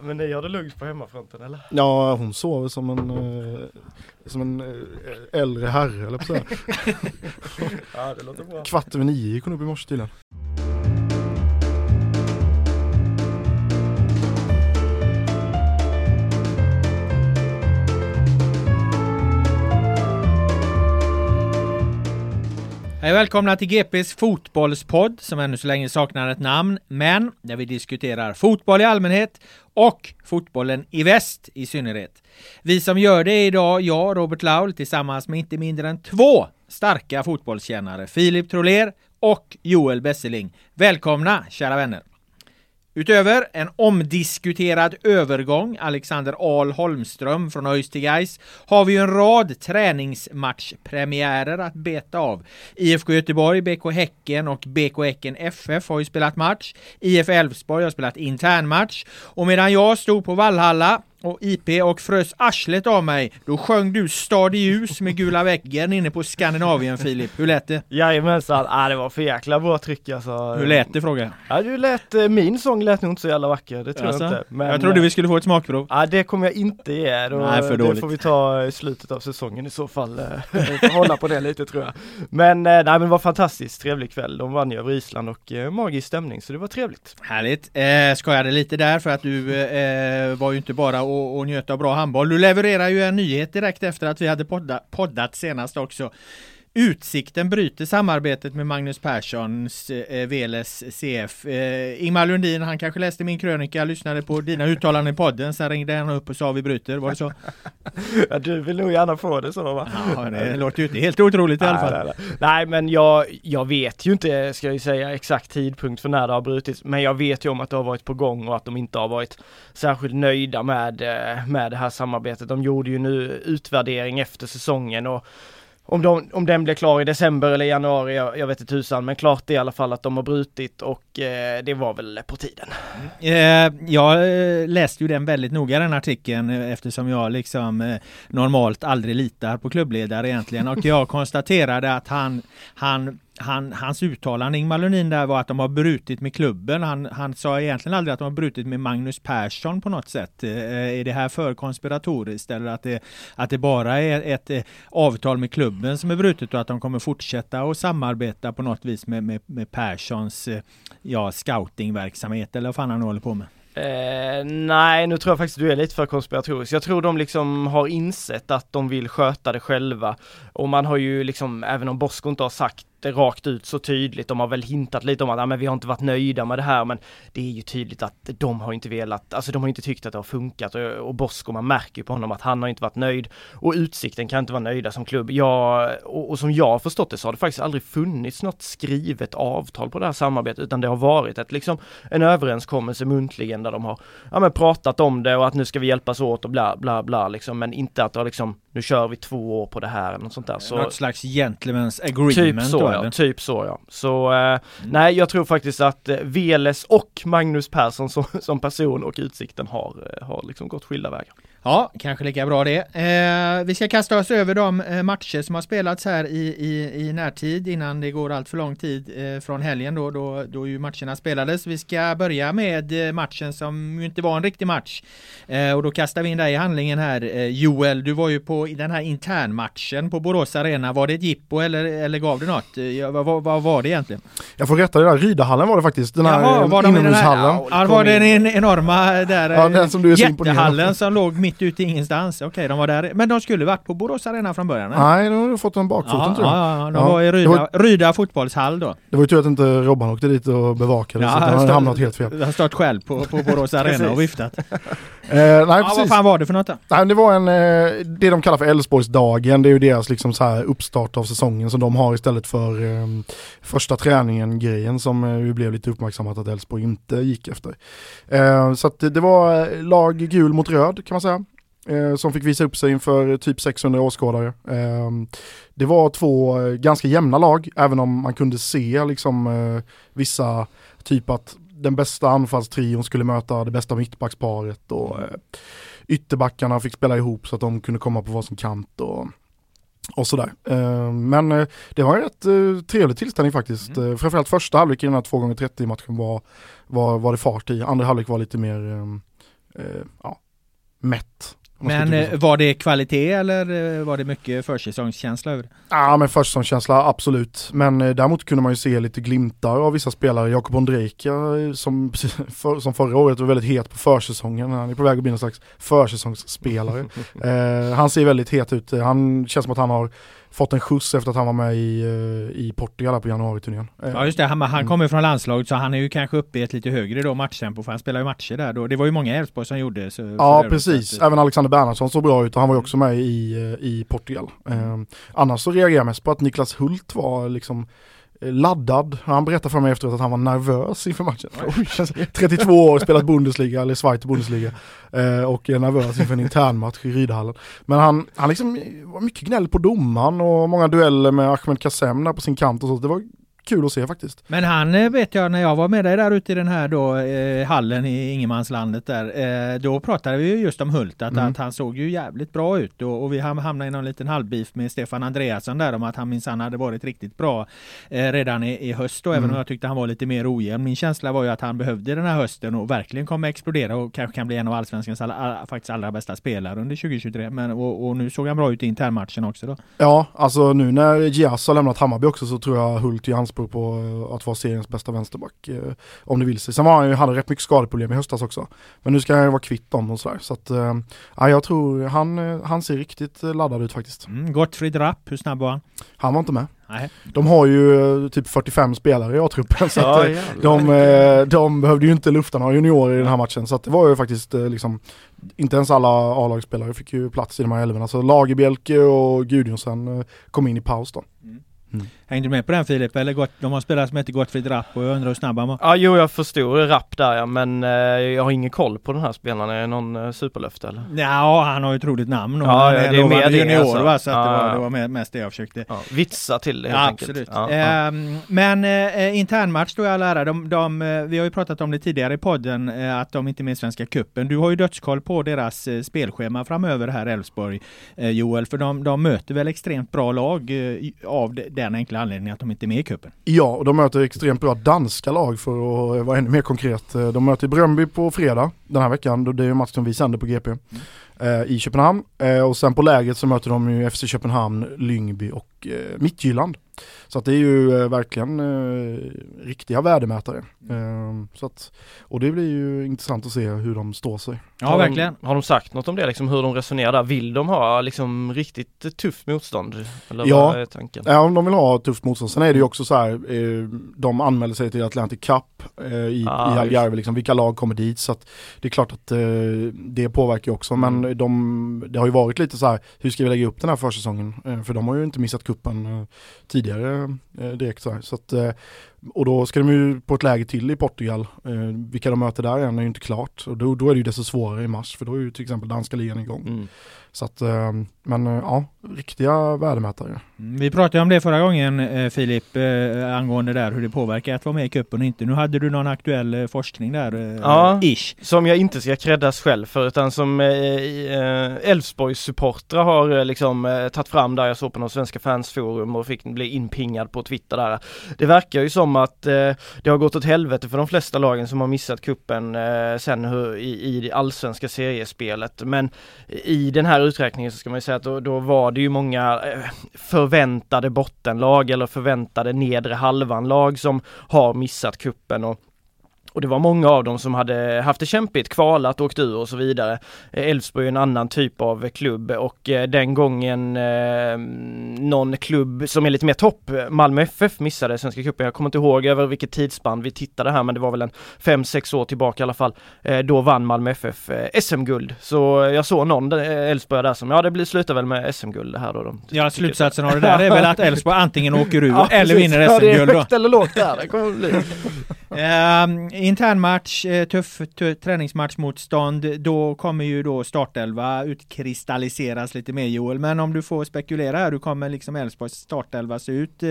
Men ni har det lugnt på hemmafronten eller? Ja, hon sover som en, eh, som en eh, äldre herre eller på. Ja det låter bra. Kvart över nio gick hon upp i morse tydligen. Hej och välkomna till GPs fotbollspodd som ännu så länge saknar ett namn, men där vi diskuterar fotboll i allmänhet och fotbollen i väst i synnerhet. Vi som gör det är idag jag, Robert Laul, tillsammans med inte mindre än två starka fotbollskännare, Filip Troler och Joel Besseling. Välkomna kära vänner! Utöver en omdiskuterad övergång, Alexander Ahl Holmström från ÖIS till Gais, har vi ju en rad träningsmatchpremiärer att beta av. IFK Göteborg, BK Häcken och BK Häcken FF har ju spelat match. IF Elfsborg har spelat internmatch. Och medan jag stod på Vallhalla och IP och frös arslet av mig, då sjöng du Stad i ljus med gula väggen inne på Skandinavien Filip. Hur lät det? Jajamensan, ah, det var för jäkla bra tryck alltså. Hur lät det frågar jag? Ja du lät, eh, min sång lät nog inte så jävla vacker, det tror Alltså, jag inte. Men, jag trodde vi skulle få ett smakprov. Ja det kommer jag inte ge, då, Nej, för det dåligt. får vi ta i slutet av säsongen i så fall. eh, hålla på det lite tror jag. Men eh, nej men det var fantastiskt trevlig kväll, de vann ju över Island och eh, magisk stämning så det var trevligt. Härligt. Eh, skojade lite där för att du eh, var ju inte bara och, och njöt av bra handboll. Du levererar ju en nyhet direkt efter att vi hade podda, poddat senast också. Utsikten bryter samarbetet med Magnus Perssons eh, VLS CF. Eh, Ingmar Lundin, han kanske läste min krönika, lyssnade på dina uttalanden i podden, sen ringde han upp och sa vi bryter, var det så? Ja, du vill nog gärna få det så va? Ja, det låter ju inte helt otroligt i alla fall. Nej, nej, nej. nej men jag, jag vet ju inte, ska jag säga, exakt tidpunkt för när det har brutits. Men jag vet ju om att det har varit på gång och att de inte har varit särskilt nöjda med, eh, med det här samarbetet. De gjorde ju nu utvärdering efter säsongen och om, de, om den blir klar i december eller januari, jag, jag vet inte tusan, men klart är i alla fall att de har brutit och eh, det var väl på tiden. Mm. Eh, jag eh, läste ju den väldigt noga den artikeln eh, eftersom jag liksom eh, normalt aldrig litar på klubbledare egentligen och jag konstaterade att han, han han, hans uttalande, Ingmar Lundin där var att de har brutit med klubben. Han, han sa egentligen aldrig att de har brutit med Magnus Persson på något sätt. Eh, eh, är det här för konspiratoriskt eller att det, att det bara är ett eh, avtal med klubben som är brutet och att de kommer fortsätta att samarbeta på något vis med, med, med Perssons ja, scoutingverksamhet eller vad fan han håller på med? Eh, nej, nu tror jag faktiskt du är lite för konspiratorisk. Jag tror de liksom har insett att de vill sköta det själva. Och man har ju liksom, även om Bosko inte har sagt det rakt ut så tydligt, de har väl hintat lite om att ja men vi har inte varit nöjda med det här, men det är ju tydligt att de har inte velat, alltså de har inte tyckt att det har funkat. Och, och Bosko, man märker ju på honom att han har inte varit nöjd. Och Utsikten kan inte vara nöjda som klubb. Jag, och, och som jag har förstått det så har det faktiskt aldrig funnits något skrivet avtal på det här samarbetet, utan det har varit ett liksom en överenskommelse muntligen där de har ja, men pratat om det och att nu ska vi hjälpas åt och bla bla bla liksom, men inte att det har liksom nu kör vi två år på det här eller något sånt där. Så, Något slags gentleman's agreement Typ så då, ja, typ så ja. Så eh, Mm. nej, jag tror faktiskt att eh, Veles och Magnus Persson som, som person och Utsikten har, eh, har liksom gått skilda vägar. Ja, kanske lika bra det. Eh, vi ska kasta oss över de eh, matcher som har spelats här i, i, i närtid innan det går allt för lång tid eh, från helgen då, då, då ju matcherna spelades. Vi ska börja med eh, matchen som ju inte var en riktig match. Eh, och då kastar vi in dig i handlingen här. Eh, Joel, du var ju på den här internmatchen på Borås Arena. Var det ett jippo eller, eller gav det något? Ja, vad, vad, var det egentligen? Jag får rätta det där, Rydahallen var det faktiskt. Den här Jaha, var de i den här- inomhushallen. Ja, var den enorma där Ja, den som du är jättehallen som låg mitt ute i ingenstans. Okej, de var där. Men de skulle varit på Borås Arena från början? eller? Nej, nu har fått en bakfoten Ja, tror jag. ja, ja, de Ja, var i det Ryda, var- Ryda fotbollshall då. Det var ju tur att inte Robban åkte dit och bevakade så att han hade hamnat helt fel. Har stått själv på, på Borås Arena och viftat. Eh, nej, Ja, precis. vad fan var det för något då? Nej, det var en, eh, det de kallar för Älvsborgsdagen, det är ju deras liksom så här uppstart av säsongen som de har istället för eh, första träningen grejen som eh, ju blev lite uppmärksammat att Elfsborg inte gick efter. Eh, så att det, det var eh, lag gul mot röd kan man säga. Eh, som fick visa upp sig inför typ 600 åskådare. Eh, det var två eh, ganska jämna lag, även om man kunde se liksom eh, vissa, typ att den bästa anfallstrion skulle möta det bästa mittbacksparet och eh, ytterbackarna fick spela ihop så att de kunde komma på varsin kant och, och sådär. Eh, men eh, det var en rätt trevlig tillställning faktiskt. Mm. Framförallt första halvlek i den här 2 gånger 30 matchen var, var, var det fart i. Andra halvlek var lite mer eh, eh, ja, mätt. Men eh, var det kvalitet eller eh, var det mycket försäsongskänsla över det? Ja men försäsongskänsla absolut. Men eh, däremot kunde man ju se lite glimtar av vissa spelare. Jakob Ondrejka som, för, som förra året var väldigt het på försäsongen. Han är på väg att bli någon slags försäsongsspelare. eh, han ser väldigt het ut. Han känns som att han har fått en skjuts efter att han var med i, eh, i Portugal på januariturnén. Eh, Ja just det, han, han Mm. kommer från landslaget så han är ju kanske uppe i ett lite högre då matchtempo för han spelar ju matcher där då. Det var ju många Elfsborg som gjorde så. Ja precis, att, även Alexander Bernhardsson såg bra ut och han var ju också med i, eh, i Portugal. Eh, annars så reagerar jag mest på att Niklas Hult var liksom laddad. Han berättade för mig efteråt att han var nervös inför matchen. Oj, känns- 32 år, spelat Bundesliga eller Schweiz Bundesliga eh, och är nervös inför en internmatch i Rydhallen. Men han, han liksom var mycket gnäll på domaren och många dueller med Ahmed Kassem där på sin kant och så. Det var kul att se faktiskt. Men han eh, vet jag när jag var med dig där ute i den här då eh, hallen i ingenmanslandet där. Eh, då pratade vi ju just om Hult att, Mm. att han såg ju jävligt bra ut och, och vi ham- hamnade i någon liten halvbeef med Stefan Andreasson där om att han minsann hade varit riktigt bra eh, redan i, i höst även Mm. om jag tyckte han var lite mer ojämn. Min känsla var ju att han behövde den här hösten och verkligen kommer explodera och kanske kan bli en av allsvenskans alla, alla, faktiskt allra bästa spelare under 2023. Men, och, och nu såg han bra ut i internmatchen också då. Ja, alltså nu när Gias har lämnat Hammarby också så tror jag Hult är anspråk på eh, att vara seriens bästa vänsterback. Eh, om det vill sig. Sen var han ju, hade rätt mycket skadeproblem i höstas också. Men nu ska han ju vara kvitt dem och sådär. Så att, eh, ja, jag tror han, han ser riktigt laddad ut faktiskt. Mm, Gottfried Rapp, hur snabb var han? Han var inte med. Nej. De har ju typ 45 spelare i A-truppen så Ja, att, de, de behövde ju inte lufta några juniorer i den här matchen. Så att det var ju faktiskt liksom, inte ens alla A-lagsspelare fick ju plats i de här elvorna. Så Lagerbjälke och Gudjonsen kom in i paus då. Hängde du med på den Filip? Eller gott, de har spelat som heter Gottfried Rapp och jag undrar hur snabb han var. Ja, jo jag förstod rapp där ja, men eh, jag har ingen koll på den här spelaren. Är det någon eh, superlöfte eller? Ja, han har ju ett roligt namn och Ja, han ja, är, det är lovande mer det, junior alltså. va, så att det, Ja, var, ja. det var med- mest det jag försökte. Ja, vitsa till det helt Ja, enkelt. absolut. Ja, ja. Ehm, men eh, internmatch då i all ära, de, de, eh, vi har ju pratat om det tidigare i podden, eh, att de inte är med i Svenska Cupen. Du har ju dödskoll på deras eh, spelschema framöver här Elfsborg, eh, Joel, för de, de möter väl extremt bra lag eh, av de- den enkla anledningen att de inte är med i cupen. Ja, och de möter extremt bra danska lag för att vara ännu mer konkret. Eh, De möter Bröndby på fredag den här veckan, det är en match som vi sänder på GP eh, i Köpenhamn. Eh, och sen på läget så möter de ju FC Köpenhamn, Lyngby och eh, Midtjylland. Så att det är ju eh, verkligen eh, riktiga värdemätare. Eh, så att, och det blir ju intressant att se hur de står sig. Ja, har verkligen. De, har de sagt något om det liksom, hur de resonerar där? Vill de ha liksom riktigt tufft motstånd? Eller Ja. vad är tanken? Ja, om de vill ha tufft motstånd. Sen är det ju också så här, eh, de anmäler sig till Atlantic Cup eh, i, Ah, i Algarve, liksom, vilka lag kommer dit? Så att det är klart att eh, det påverkar också. Mm. Men de, det har ju varit lite så här, hur ska vi lägga upp den här försäsongen? Eh, för de har ju inte missat kuppen eh, tidigare Eh, eh, direkt så. Så att, eh, Och då ska de ju på ett läge till i Portugal. Vilka de möter där än är ju inte klart. Och då, då är det ju desto svårare i mars för då är ju till exempel danska ligan igång. Mm. Så att, eh, men eh, ja, riktiga värdemätare. Mm, Vi pratade om det förra gången eh, Filip, angående där hur det påverkar att vara med i cupen och inte. Nu hade du någon aktuell forskning där, Ja. ish. Som jag inte ska creddas själv för utan som Elfsborgs supportrar har liksom tagit fram där jag såg på någon svenska fansforum och fick bli inpingad på Twitter där. Det verkar ju som att det har gått åt helvete för de flesta lagen som har missat kuppen sen hur, i, i allsvenska seriespelet. Men i den här uträkningen så ska man ju säga att då, då var det ju många eh, förväntade bottenlag eller förväntade nedre halvan lag som har missat kuppen och och det var många av dem som hade haft det kämpigt, kvalat, åkt ur och så vidare. Eh, Elfsborg är en annan typ av klubb och eh, den gången eh, någon klubb som är lite mer topp, Malmö FF missade Svenska cupen. Jag kommer inte ihåg över vilket tidsspann vi tittade här men det var väl en 5-6 år tillbaka i alla fall. Eh, då vann Malmö FF eh, SM-guld. Så jag såg någon eh, Elfsborg där som, ja det blir, slutar väl med SM-guld det här då. De Ja, slutsatsen av det där är väl att Elfsborg antingen åker ur Ja, eller vinner Ja, det är SM-guld högt eller lågt där. Det kommer bli. Um, intern match, eh, tuff, tuff träningsmatchmotstånd. Då kommer ju då startelva utkristalliseras lite mer Joel. Men om du får spekulera här, hur kommer liksom Elfsborgs startelva se ut eh,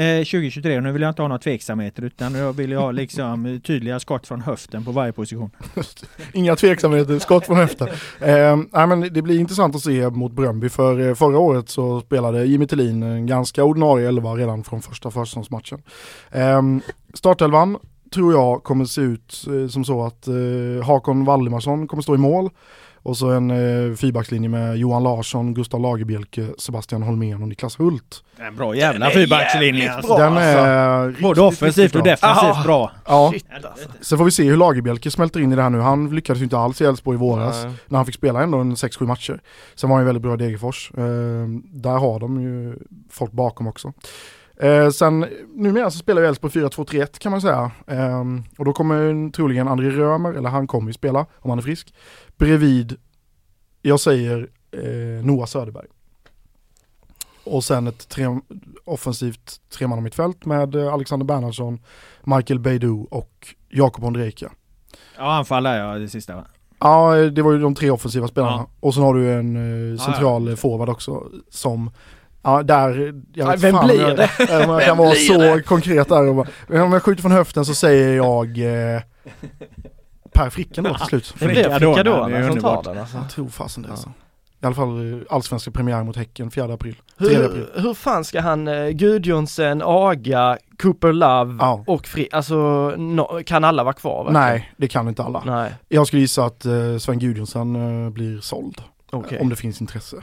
eh 2023? Och nu vill jag inte ha några tveksamheter utan jag vill ju ha liksom tydliga skott från höften på varje position. Inga tveksamheter, skott från höften. Eh, nej, men det blir intressant att se mot Bröndby för eh, förra året så spelade Jimmy Tillin en ganska ordinarie elva redan från första försäsongsmatchen. Eh, startelvan tror jag kommer se ut eh, som så att eh, Hakon Valdemarsson kommer stå i mål och så en eh, fyrbackslinje med Johan Larsson, Gustav Lagerbielke, Sebastian Holmén och Niklas Hult. En bra jävla fyrbackslinje. Alltså. Den är riktigt, Både offensivt och bra. defensivt bra. Ja, Shit, alltså. sen får vi se hur Lagerbielke smälter in i det här nu. Han lyckades ju inte alls i Elfsborg i våras Nej. när han fick spela ändå en 6-7 matcher. Sen var han ju väldigt bra i Degerfors. Eh, där har de ju folk bakom också. Eh, sen numera så spelar ju Elfsborg 4-2-3-1 kan man säga. Eh, och då kommer troligen André Römer, eller han kommer ju spela om han är frisk, bredvid, jag säger eh, Noah Söderberg. Och sen ett tre, offensivt tremannamittfält med eh, Alexander Bernhardsson, Michael Beidou och Jakob Ondrejka. Ja, anfall där ja, det sista va? Ja, det var ju de tre offensiva spelarna. Ja. Och sen har du en eh, central ja. forward också som Ja, där, jag vet vem fan, blir jag, det? jag, jag kan vara så konkret där och bara, om jag skjuter från höften så säger jag eh, Per Fricken då till slut. Det blir det är som tar underbart. den alltså. Jag tror fasen det alltså. I alla fall eh, allsvenska premiär mot Häcken 4 april. 3 april. Hur, hur fan ska han, eh, Gudjonsen, Aga, Cooper Love Ja. och Fri, alltså no, kan alla vara kvar? verkligen? Nej, det kan inte alla. Nej, Jag skulle gissa att eh, Sven Gudjonsen eh, blir såld. okej. Om det finns intresse.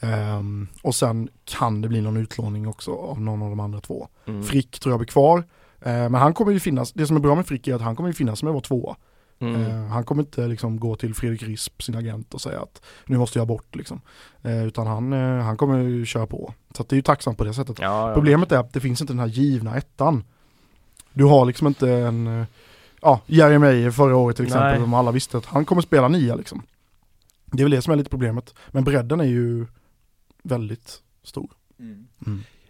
Ehm, och sen kan det bli någon utlåning också av någon av de andra två. Mm. Frick tror jag blir kvar. Eh, men han kommer ju finnas, det som är bra med Frick är att han kommer ju finnas med att vara tvåa. Mm. Eh, han kommer inte liksom gå till Fredrik Risp, sin agent och säga att nu måste jag bort liksom. Eh, utan han, eh, han kommer ju köra på. Så det är ju tacksamt på det sättet. Ja, ja. Problemet är att det finns inte den här givna ettan. Du har liksom inte en, eh, ja, Jerry Meyer förra året till exempel, Nej. som alla visste att han kommer spela nia liksom. Det är väl det som är lite problemet. Men bredden är ju väldigt stor. Mm.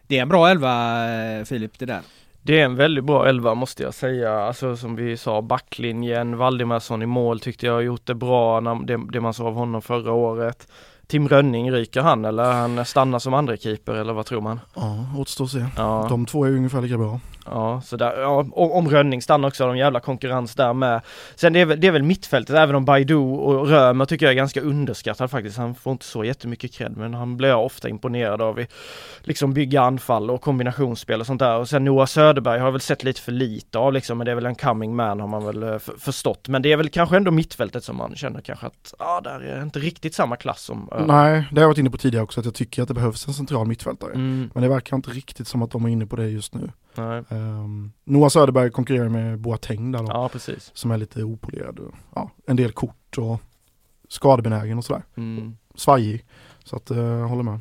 Det är en bra elva Filip det där. Det är en väldigt bra elva måste jag säga. Alltså som vi sa, backlinjen, Valdemarsson i mål tyckte jag har gjort det bra, när, det, det man såg av honom förra året. Tim Rönning, ryker han eller han stannar som andra keeper eller vad tror man? Ja, återstår att se. Ja. De två är ungefär lika bra. Ja, så där, ja, om, om Rönning stannar också har de jävla konkurrens där med. Sen det är, väl, det är väl mittfältet, även om Baidoo och Römer tycker jag är ganska underskattad faktiskt. Han får inte så jättemycket cred men han blir jag ofta imponerad av i liksom bygga anfall och kombinationsspel och sånt där. Och sen Noah Söderberg har jag väl sett lite för lite av liksom, men det är väl en coming man har man väl eh, förstått. Men det är väl kanske ändå mittfältet som man känner kanske att, ja där är inte riktigt samma klass som Ö- Nej, det har jag varit inne på tidigare också, att jag tycker att det behövs en central mittfältare. Mm, Men det verkar inte riktigt som att de är inne på det just nu. Um, Noah Söderberg konkurrerar med Boateng där då, Ja, precis. som är lite opolerad. och, Ja, en del kort och skadebenägen och sådär. Mm. Svajig. Så att, uh, jag håller med.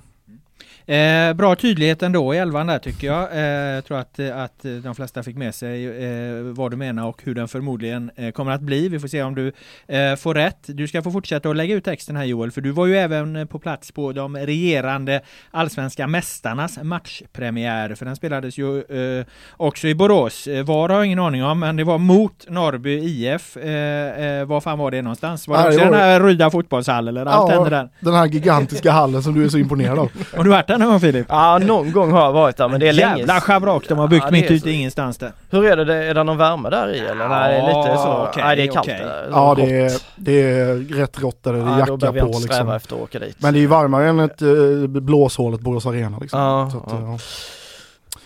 Eh, bra tydlighet ändå i elvan där tycker jag. Eh, jag tror att, att de flesta fick med sig eh, vad du menar och hur den förmodligen eh, kommer att bli. Vi får se om du eh, får rätt. Du ska få fortsätta att lägga ut texten här Joel, för du var ju även på plats på de regerande allsvenska mästarnas matchpremiär, för den spelades ju eh, också i Borås. Var har jag ingen aning om, men det var mot Norrby IF. Eh, var fan var det någonstans? Var det också den här Ryda fotbollshall eller allt ja, hände där? Den här gigantiska hallen som du är så imponerad av. Har du varit där någon gång Filip? Ja, någon gång har jag varit där men det är länge Jävla schabrak de har byggt Ja, mitt ute så. i ingenstans där. Hur är det, är det någon värme där i eller? Nej, det är lite så. okej, Nej, det är kallt okej. där. Ja, det är, det är rätt rått där, det är Ja, jacka på sträva liksom. efter att åka dit. Men det är ju varmare än ett uh, blåshålet Borås Arena liksom. Ja, Så att, ja. ja.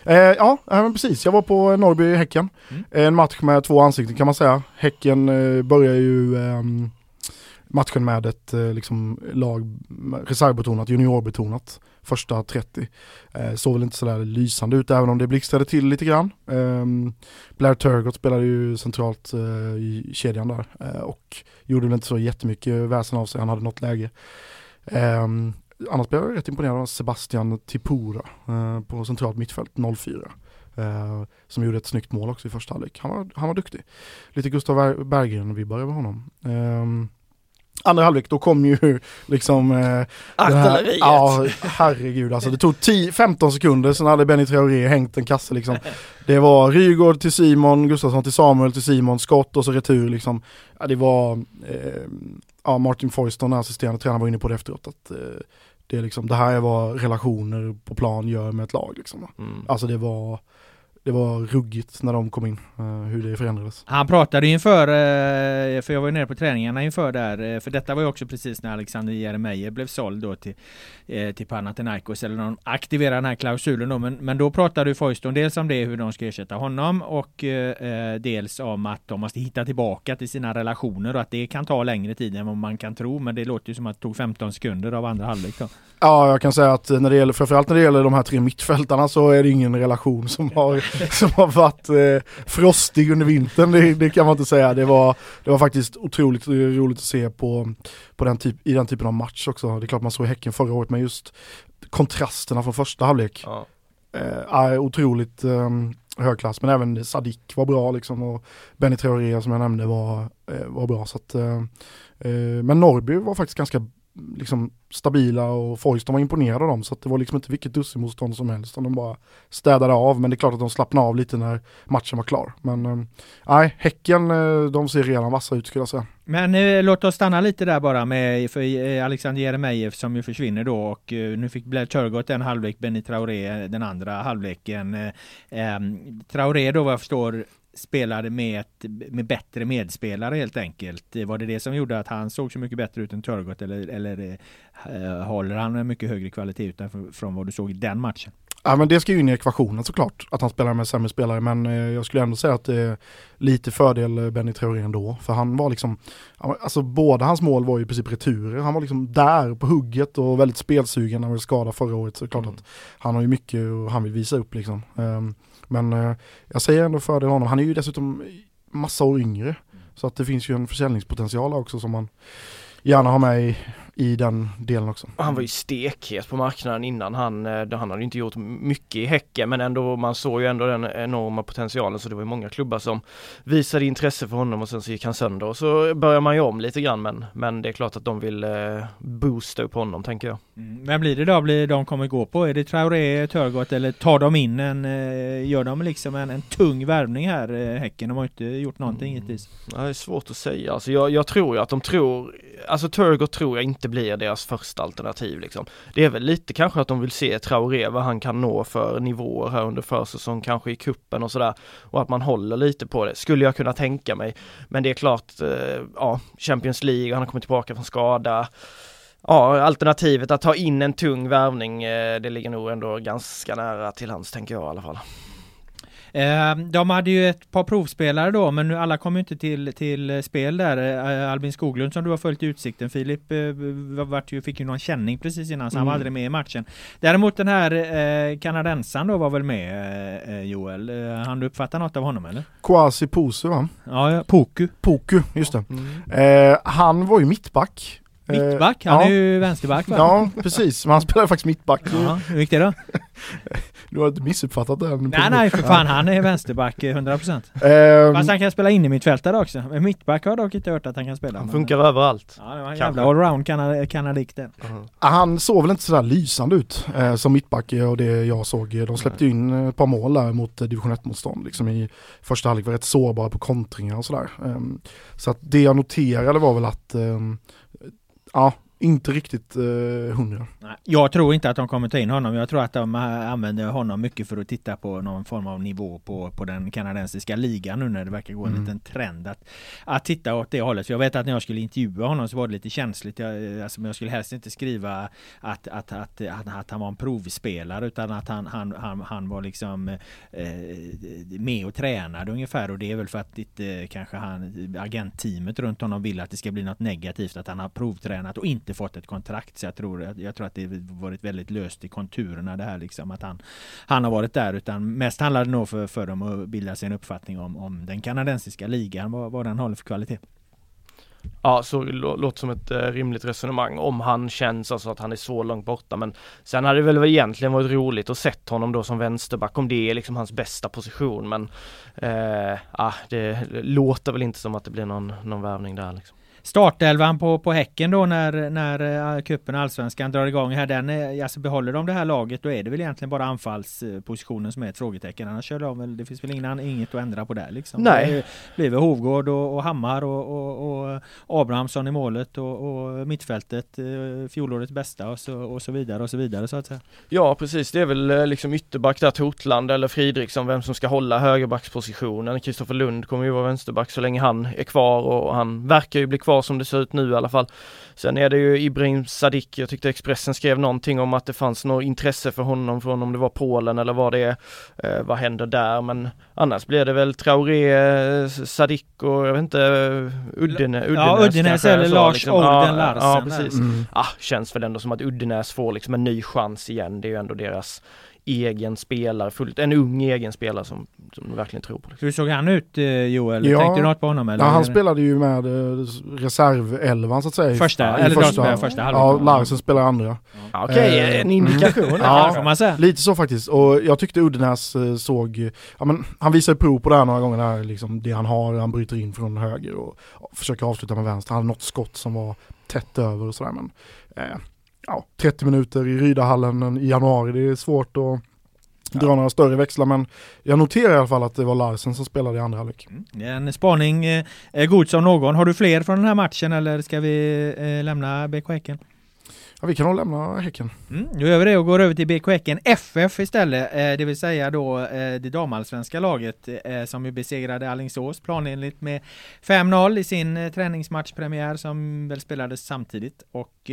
Eh, ja, ja, men precis. Jag var på Norrby-Häcken. Mm. En match med två ansikten kan man säga. Häcken eh, börjar ju ehm, matchen med ett eh, liksom, lag reservbetonat, juniorbetonat. Första 30. Eh, såg väl inte sådär lysande ut även om det blixtrade till lite grann. Eh, Blair Turgott spelade ju centralt eh, i kedjan där eh, och gjorde väl inte så jättemycket väsen av sig. Han hade något läge. Ehm, annars blev jag rätt imponerad av Sebastian Tipura eh, på centralt mittfält 04. Eh, som gjorde ett snyggt mål också i första halvlek. Han var, han var duktig. Lite Gustav Berggren-vibbar över honom. Ehm, andra halvlek då kom ju liksom eh, Artilleriet. Ja, herregud alltså. Det tog 10, 15 sekunder, sen hade Benny Traoré hängt en kasse liksom. Det var Rygaard till Simon, Gustafsson till Samuel till Simon, skott och så retur liksom. Ja, det var, eh, ja Martin Foyston, assisterande tränare, var inne på det efteråt. Att, eh, det, är liksom, det här är vad relationer på plan gör med ett lag. Liksom. Mm. Alltså det var, det var ruggigt när de kom in, eh, hur det förändrades. Han pratade inför, eh, för jag var ju nere på träningarna inför där, eh, för detta var ju också precis när Alexander Jeremejeff blev såld då till, till Panathinaikos, eller de aktiverade den här klausulen då, men, men då pratade ju Foyston dels om det, hur de ska ersätta honom, och eh, dels om att de måste hitta tillbaka till sina relationer och att det kan ta längre tid än vad man kan tro, men det låter ju som att det tog 15 sekunder av andra halvlek då. Ja, jag kan säga att när det gäller, framförallt när det gäller de här tre mittfältarna så är det ingen relation som har, som har varit eh, frostig under vintern. Det, det kan man inte säga. Det var, det var faktiskt otroligt roligt att se på, på den typ, i den typen av match också. Det är klart man såg Häcken förra året, men just kontrasterna från första halvlek. Ja. Eh, otroligt eh, hög klass, men även Sadik var bra liksom och Benny Traoré som jag nämnde var, eh, var bra. Så att, eh, eh, men Norrby var faktiskt ganska liksom, stabila och Foyston var imponerad av dem så att det var liksom inte vilket dussinmotstånd som helst. De bara städade av men det är klart att de slappnade av lite när matchen var klar. Men nej, nej, Häcken eh, de ser redan vassa ut skulle jag säga. Men eh, låt oss stanna lite där bara med för eh, Alexander Jeremejeff som ju försvinner då och eh, nu fick Blair Turgott en halvlek, Benny Traoré den andra halvleken. Eh, ehm, Traoré då vad jag förstår spelade med, ett, med bättre medspelare helt enkelt. Var det det som gjorde att han såg så mycket bättre ut än Turgott eller, eller eh, håller han en mycket högre kvalitet utifrån vad du såg i den matchen? Ja men det ska ju in i ekvationen såklart, att han spelar med sämre spelare, men eh, jag skulle ändå säga att det är lite fördel eh, Benny Traoré ändå, för han var liksom, alltså båda hans mål var ju i princip returer, han var liksom där på hugget och väldigt spelsugen när han var skadad förra året, så det är klart Mm. att han har ju mycket och han vill visa upp liksom. Ehm, men eh, jag säger ändå fördel honom, han är ju dessutom massa år yngre, så att det finns ju en försäljningspotential också som man gärna har med i, i den delen också. Han var ju stekhet på marknaden innan han, eh, han hade ju inte gjort mycket i Häcken men ändå man såg ju ändå den enorma potentialen så det var ju många klubbar som visade intresse för honom och sen så gick han sönder och så börjar man ju om lite grann men, men det är klart att de vill eh, boosta upp honom tänker jag. Mm. Vem blir det då? Blir de kommer gå på? Är det Traoré, Turgott eller tar de in en, eh, gör de liksom en, en tung värvning här, Häcken? De har ju inte gjort någonting Mm. hittills. Ja, det är svårt att säga, alltså jag, jag tror ju att de tror, alltså Turgott tror jag inte blir deras första alternativ liksom. Det är väl lite kanske att de vill se Traoré, vad han kan nå för nivåer här under försäsong, kanske i kuppen och sådär. Och att man håller lite på det, skulle jag kunna tänka mig. Men det är klart, eh, ja, Champions League, han har kommit tillbaka från skada. Ja, alternativet att ta in en tung värvning, eh, det ligger nog ändå ganska nära till hands tänker jag i alla fall. Eh, de hade ju ett par provspelare då, men nu alla kom ju inte till, till eh, spel där. Eh, Albin Skoglund som du har följt i Utsikten, Filip, eh, vart ju, fick ju någon känning precis innan, så han var Mm. aldrig med i matchen. Däremot den här kanadensaren då var väl med, Joel. Han du uppfatta något av honom eller? Kwasi Pusu va? Ja, ja, Poku. Poku, just det. Mm. Eh, han var ju mittback Mittback, han ja. är ju vänsterback va? Ja, precis. Men han spelar faktiskt mittback. Ja, hur gick det då? Du har inte missuppfattat den? Nej nej för fan, han är vänsterback eh, 100% Ehm, Fast han kan spela in i mittfältare också. Men mittback har jag dock inte hört att han kan spela. Han men- funkar överallt. Ja, det var en Kanske. jävla allround kana- kanadick det. Han såg väl inte sådär lysande ut eh, som mittback eh, och det jag såg. eh, De släppte ju in eh, ett par mål där mot eh, division 1-motstånd. Liksom i första halvlek var rätt sårbara på kontringar och sådär. Ehm, så att det jag noterade var väl att, ehm, ja, inte riktigt eh, hundra. Jag tror inte att de kommer ta in honom. Jag tror att de använder honom mycket för att titta på någon form av nivå på, på den kanadensiska ligan nu när det verkar gå en Mm. liten trend att, att titta åt det hållet. För jag vet att när jag skulle intervjua honom så var det lite känsligt. Jag, alltså, men jag skulle helst inte skriva att, att, att, att, att han var en provspelare utan att han, han, han, han var liksom eh, med och tränade ungefär och det är väl för att inte kanske han agentteamet runt honom vill att det ska bli något negativt att han har provtränat och inte fått ett kontrakt så jag tror, jag tror att det varit väldigt löst i konturerna det här liksom att han han har varit där utan mest handlar det nog för, för dem att bilda sig en uppfattning om, om den kanadensiska ligan vad, vad den håller för kvalitet. Ja, så låter som ett eh, rimligt resonemang om han känns alltså att han är så långt borta men sen hade det väl egentligen varit roligt att sett honom då som vänsterback om det är liksom hans bästa position men eh, ah, det låter väl inte som att det blir någon, någon värvning där liksom. Startelvan på, på Häcken då när, när uh, cupen Allsvenskan drar igång här, den, är- alltså behåller de det här laget då är det väl egentligen bara anfallspositionen som är ett frågetecken. Annars kör de väl, det finns väl ingen, inget att ändra på där liksom. Nej. Det blir väl Hovgård och, och Hammar och, och, och Abrahamsson i målet och, och mittfältet, uh, fjolårets bästa och så, och så vidare och så vidare så att säga. Ja precis, det är väl eh, liksom ytterback där Totland eller Fridriksson vem som ska hålla högerbackspositionen. Kristoffer Lund kommer ju vara vänsterback så länge han är kvar och han verkar ju bli kvar som det ser ut nu i alla fall. Sen är det ju Ibrahim Sadiq, jag tyckte Expressen skrev någonting om att det fanns något intresse för honom från om det var Polen eller vad det är. Eh, vad händer där? Men annars blir det väl Traoré, eh, Sadiq och jag vet inte, eh, Uddene, Uddenäs Ja, Uddenäs eller Lars liksom. Orden Ja, Larsen. Ja, precis. Mm. Ah, känns väl ändå som att Uddenäs får liksom en ny chans igen. Det är ju ändå deras egen spelare, fullt, en ung egen spelare som, som verkligen tror på. Liksom. Hur såg han ut eh, Joel? Ja. Tänkte du något på honom eller? Ja, han spelade ju med eh, reservelvan så att säga. Första, i eller första, spelar första halvlek. Ja, Larsen spelar andra. Ja, Okej, Eh, en indikation. Ja. Lite så faktiskt. Och jag tyckte Uddenäs såg, ja men han visar ju prov på det här några gånger där liksom det han har, han bryter in från höger och, och försöker avsluta med vänster. Han hade något skott som var tätt över och sådär men eh, ja, 30 minuter i Rydahallen i januari, det är svårt att dra några större växlar men jag noterar i alla fall att det var Larsen som spelade i andra halvlek. Är En spaning eh, är god som någon. Har du fler från den här matchen eller ska vi eh, lämna BK Häcken? Ja, vi kan nog lämna Häcken. Mm, nu gör vi det och går över till BK Häcken FF istället, eh, det vill säga då eh, det damallsvenska laget eh, som ju besegrade Alingsås planenligt med 5-0 i sin eh, träningsmatchpremiär som väl spelades samtidigt och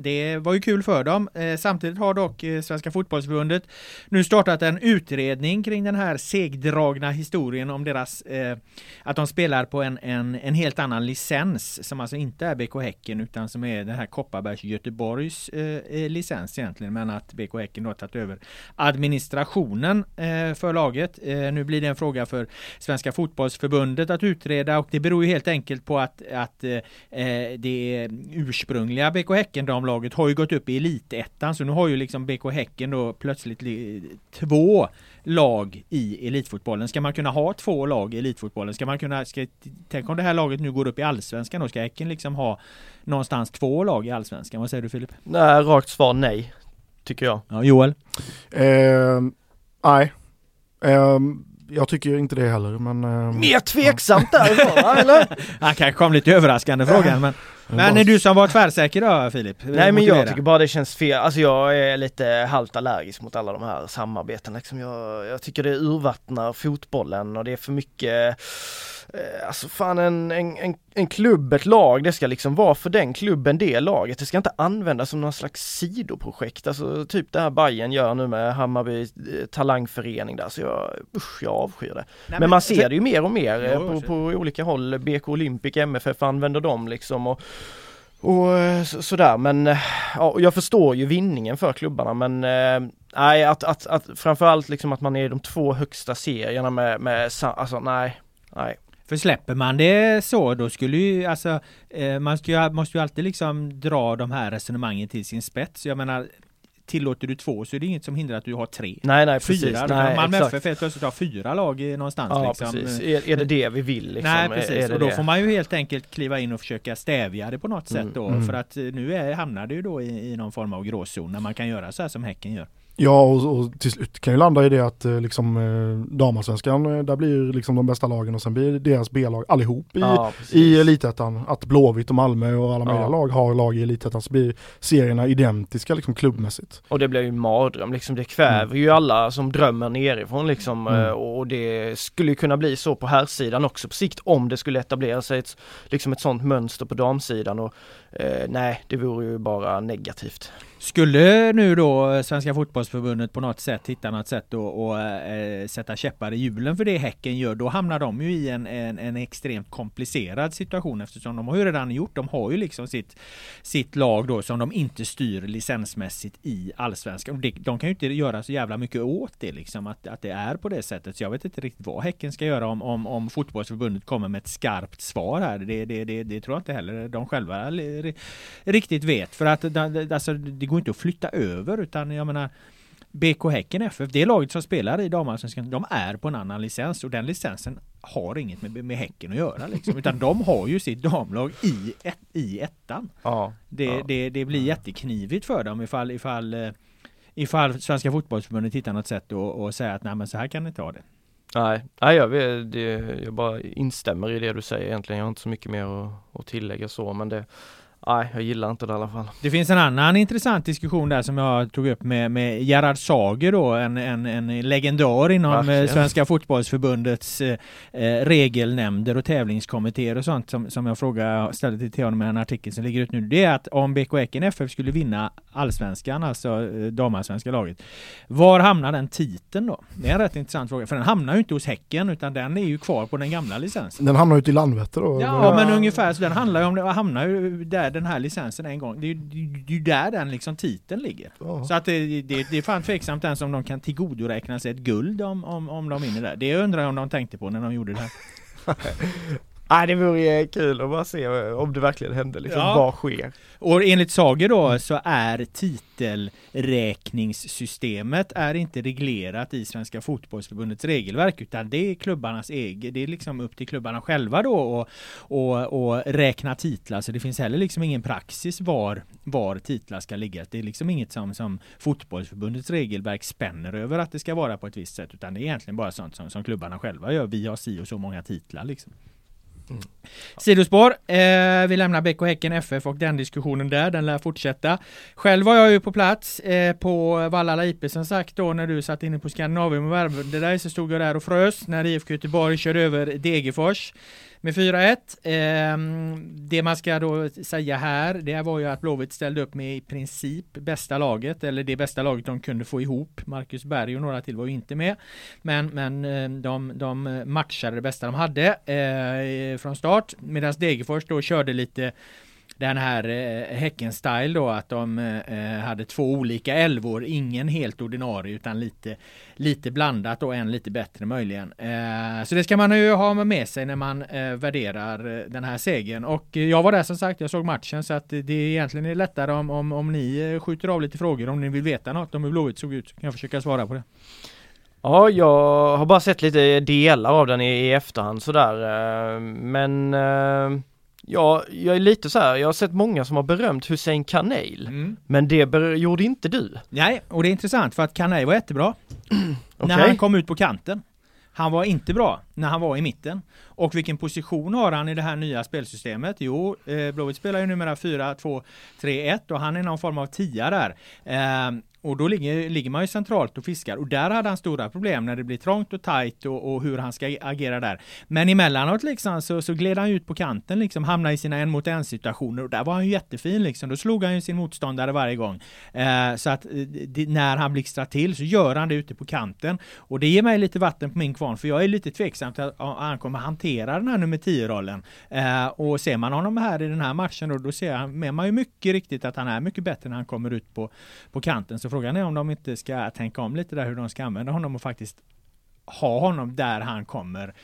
det var ju kul för dem. Eh, samtidigt har dock eh, Svenska fotbollsförbundet nu startat en utredning kring den här segdragna historien om deras eh, att de spelar på en, en, en helt annan licens som alltså inte är BK Häcken utan som är den här Kopparbergs Göteborgs eh, eh licens egentligen men att BK Häcken då har tagit över administrationen eh, för laget. Nu blir det en fråga för Svenska fotbollsförbundet att utreda och det beror ju helt enkelt på att, att det ursprungliga BK Häcken damlaget har ju gått upp i elitettan så nu har ju liksom BK Häcken då plötsligt li- två lag i elitfotbollen. Ska man kunna ha två lag i elitfotbollen? Ska man kunna, ska, tänk om det här laget nu går upp i allsvenskan då? Ska Häcken liksom ha någonstans två lag i allsvenskan? Vad säger du Filip? Nej, rakt svar nej. Tycker jag. Ja, Joel? Eh, nej, eh, jag tycker inte det heller men... Eh, Mer tveksamt där va, eller? Han kanske kom lite överraskande frågan men Men är du som var tvärsäker då Filip? Nej men jag tycker bara det känns fel, alltså jag är lite halvt allergisk mot alla de här samarbetena liksom. jag, jag tycker det urvattnar fotbollen och det är för mycket Alltså fan en, en, en, en klubb, ett lag, det ska liksom vara för den klubben, det laget. Det ska inte användas som någon slags sidoprojekt, alltså typ det här Bayern gör nu med Hammarby eh, talangförening där, så jag, usch jag avskyr det. Nej, men, man ser det ju mer och mer eh, Jo, på, så- på olika håll, BK Olympic, MFF använder dem liksom och och eh, så, sådär men eh, ja, jag förstår ju vinningen för klubbarna men eh, nej att, att, att framförallt liksom att man är i de två högsta serierna med, med alltså nej, nej. För släpper man det så, då skulle ju alltså eh, man ju, måste ju alltid liksom dra de här resonemangen till sin spets. Jag menar, tillåter du två så är det inget som hindrar att du har tre. Nej, nej, fyra. precis. Nej, Malmö FF helt plötsligt har fyra lag någonstans. Ja, liksom. precis. Är, är det det vi vill? Liksom? Nej, precis. Och då det? får man ju helt enkelt kliva in och försöka stävja det på något sätt då. Mm. För att eh, nu är, hamnar det ju då i, i någon form av gråzon när man kan göra så här som Häcken gör. Ja och, och till slut kan ju landa i det att eh, liksom eh, damallsvenskan, eh, där blir liksom de bästa lagen och sen blir deras B-lag allihop i, Ja, i elitettan. Att Blåvitt och Malmö och alla möjliga Ja. lag har lag i elitettan så blir serierna identiska liksom klubbmässigt. Och det blir ju en mardröm liksom, det kväver ju alla som drömmer nerifrån liksom Mm. eh, och det skulle ju kunna bli så på här sidan också på sikt om det skulle etablera sig ett, liksom ett sånt mönster på damsidan och eh, nej, det vore ju bara negativt. Skulle nu då eh, Svenska fotbollsförbundet på något sätt hitta något sätt att eh, sätta käppar i hjulen för det Häcken gör, då hamnar de ju i en, en, en extremt komplicerad situation eftersom de har ju redan gjort, de har ju liksom sitt, sitt lag då som de inte styr licensmässigt i allsvenskan. De, de kan ju inte göra så jävla mycket åt det liksom, att, att det är på det sättet. Så jag vet inte riktigt vad Häcken ska göra om, om, om fotbollsförbundet kommer med ett skarpt svar här. Det, det, det, det tror jag inte heller de själva riktigt vet. För att alltså, det går inte att flytta över utan jag menar BK Häcken FF, det laget som spelar i damallsvenskan, de är på en annan licens och den licensen har inget med, med Häcken att göra liksom, utan de har ju sitt damlag i, ett, i ettan. Ja. Det, Ja. det, det blir jätteknivigt för dem ifall, ifall, eh, ifall Svenska fotbollsförbundet hittar något sätt och, och säger att nej men så här kan ni inte ha det. Nej, nej jag, vet, det, jag bara instämmer i det du säger egentligen, jag har inte så mycket mer att, att tillägga så men det, nej jag gillar inte det i alla fall. Det finns en annan intressant diskussion där som jag tog upp med, med Gerhard Sager då, en, en, en legendar inom eh, Verkligen. Svenska fotbollsförbundets eh, eh, regelnämnder och tävlingskommittéer och sånt som, som jag frågade, ställde till honom i en artikel som ligger ut nu. Det är att om BK Häcken FF skulle vinna allsvenskan, alltså eh, damallsvenska laget, var hamnar den titeln då? Det är en rätt intressant fråga, för den hamnar ju inte hos Häcken utan den är ju kvar på den gamla licensen. Den hamnar ute i Landvetter då. Ja, men ungefär så den handlar ju om, det hamnar ju där den här licensen en gång. Det är ju där den liksom titeln ligger. Ja. Så att det, det, det är fan tveksamt ens om de kan tillgodoräkna sig ett guld om, om, om de vinner där. Det undrar jag om de tänkte på när de gjorde det här. Nej det vore kul att bara se om det verkligen hände liksom, Ja. vad sker? Och enligt Sager då så är titelräkningssystemet är inte reglerat i Svenska fotbollsförbundets regelverk utan det är klubbarnas eget. Det är liksom upp till klubbarna själva då och, och, och räkna titlar. Så det finns heller liksom ingen praxis var, var titlar ska ligga. Det är liksom inget som, som fotbollsförbundets regelverk spänner över att det ska vara på ett visst sätt utan det är egentligen bara sånt som, som klubbarna själva gör. Vi har si och så många titlar liksom. Mm. Sidospår. Eh, vi lämnar BK Häcken FF och den diskussionen där, den lär fortsätta. Själv var jag ju på plats eh, på Vallala IP som sagt då när du satt inne på Skandinavium och värvade dig så stod jag där och frös när IFK Göteborg körde över Degerfors med 4-1. Eh, det man ska då säga här, det var ju att Blåvitt ställde upp med i princip bästa laget, eller det bästa laget de kunde få ihop. Marcus Berg och några till var ju inte med. Men, men ehm, de, de matchade det bästa de hade eh, från start, medan Degerfors då körde lite den här eh, Häcken-style då att de eh, eh hade två olika elvor, ingen helt ordinarie utan lite, lite blandat och en lite bättre möjligen. Eh, så det ska man ju ha med sig när man eh, värderar eh, den här segern. Och jag var där som sagt, jag såg matchen så att det är egentligen är lättare om, om, om ni eh, skjuter av lite frågor om ni vill veta något om hur Blåvitt såg ut så kan jag försöka svara på det. Ja, jag har bara sett lite delar av den i, i efterhand sådär, men ja, jag är lite så här. jag har sett många som har berömt Hussein Kanel, men det gjorde inte du. Nej, och det är intressant för att Kanei var jättebra. Okej. När han kom ut på kanten. Han var inte bra när han var i mitten. Och vilken position har han i det här nya spelsystemet? Jo, eh, Blåvitt spelar ju numera 4-2-3-1 och han är någon form av tia där. Eh, och då ligger, ligger man ju centralt och fiskar och där hade han stora problem när det blir trångt och tajt och, och hur han ska agera där. Men emellanåt liksom så, så gled han ut på kanten liksom, hamnade i sina en mot en situationer och där var han ju jättefin liksom. Då slog han ju sin motståndare varje gång. Eh, så att eh, det, när han blixtrar till så gör han det ute på kanten och det ger mig lite vatten på min kvarn för jag är lite tveksam bestämt att han kommer hantera den här nummer 10-rollen. Eh, och ser man honom här i den här matchen då, då ser han, med man ju mycket riktigt att han är mycket bättre när han kommer ut på, på kanten. Så frågan är om de inte ska tänka om lite där hur de ska använda honom och faktiskt ha honom där han kommer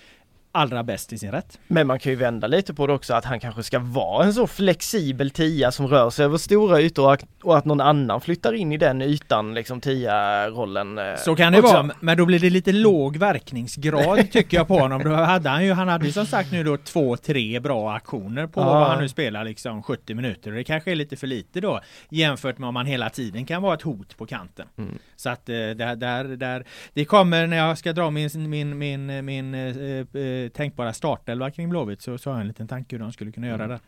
allra bäst i sin rätt. Men man kan ju vända lite på det också att han kanske ska vara en så flexibel tia som rör sig över stora ytor och att någon annan flyttar in i den ytan, liksom tia-rollen. Eh, så kan det också. vara, men då blir det lite låg verkningsgrad tycker jag på honom. Då hade han ju, han hade ju som sagt nu då två, tre bra aktioner på ja. vad han nu spelar liksom 70 minuter och det kanske är lite för lite då jämfört med om man hela tiden kan vara ett hot på kanten. Mm. Så att eh, där, där, där, det kommer när jag ska dra min, min, min, min eh, eh, tänkbara startelva kring Blåvitt så, så har jag en liten tanke hur de skulle kunna göra mm. det.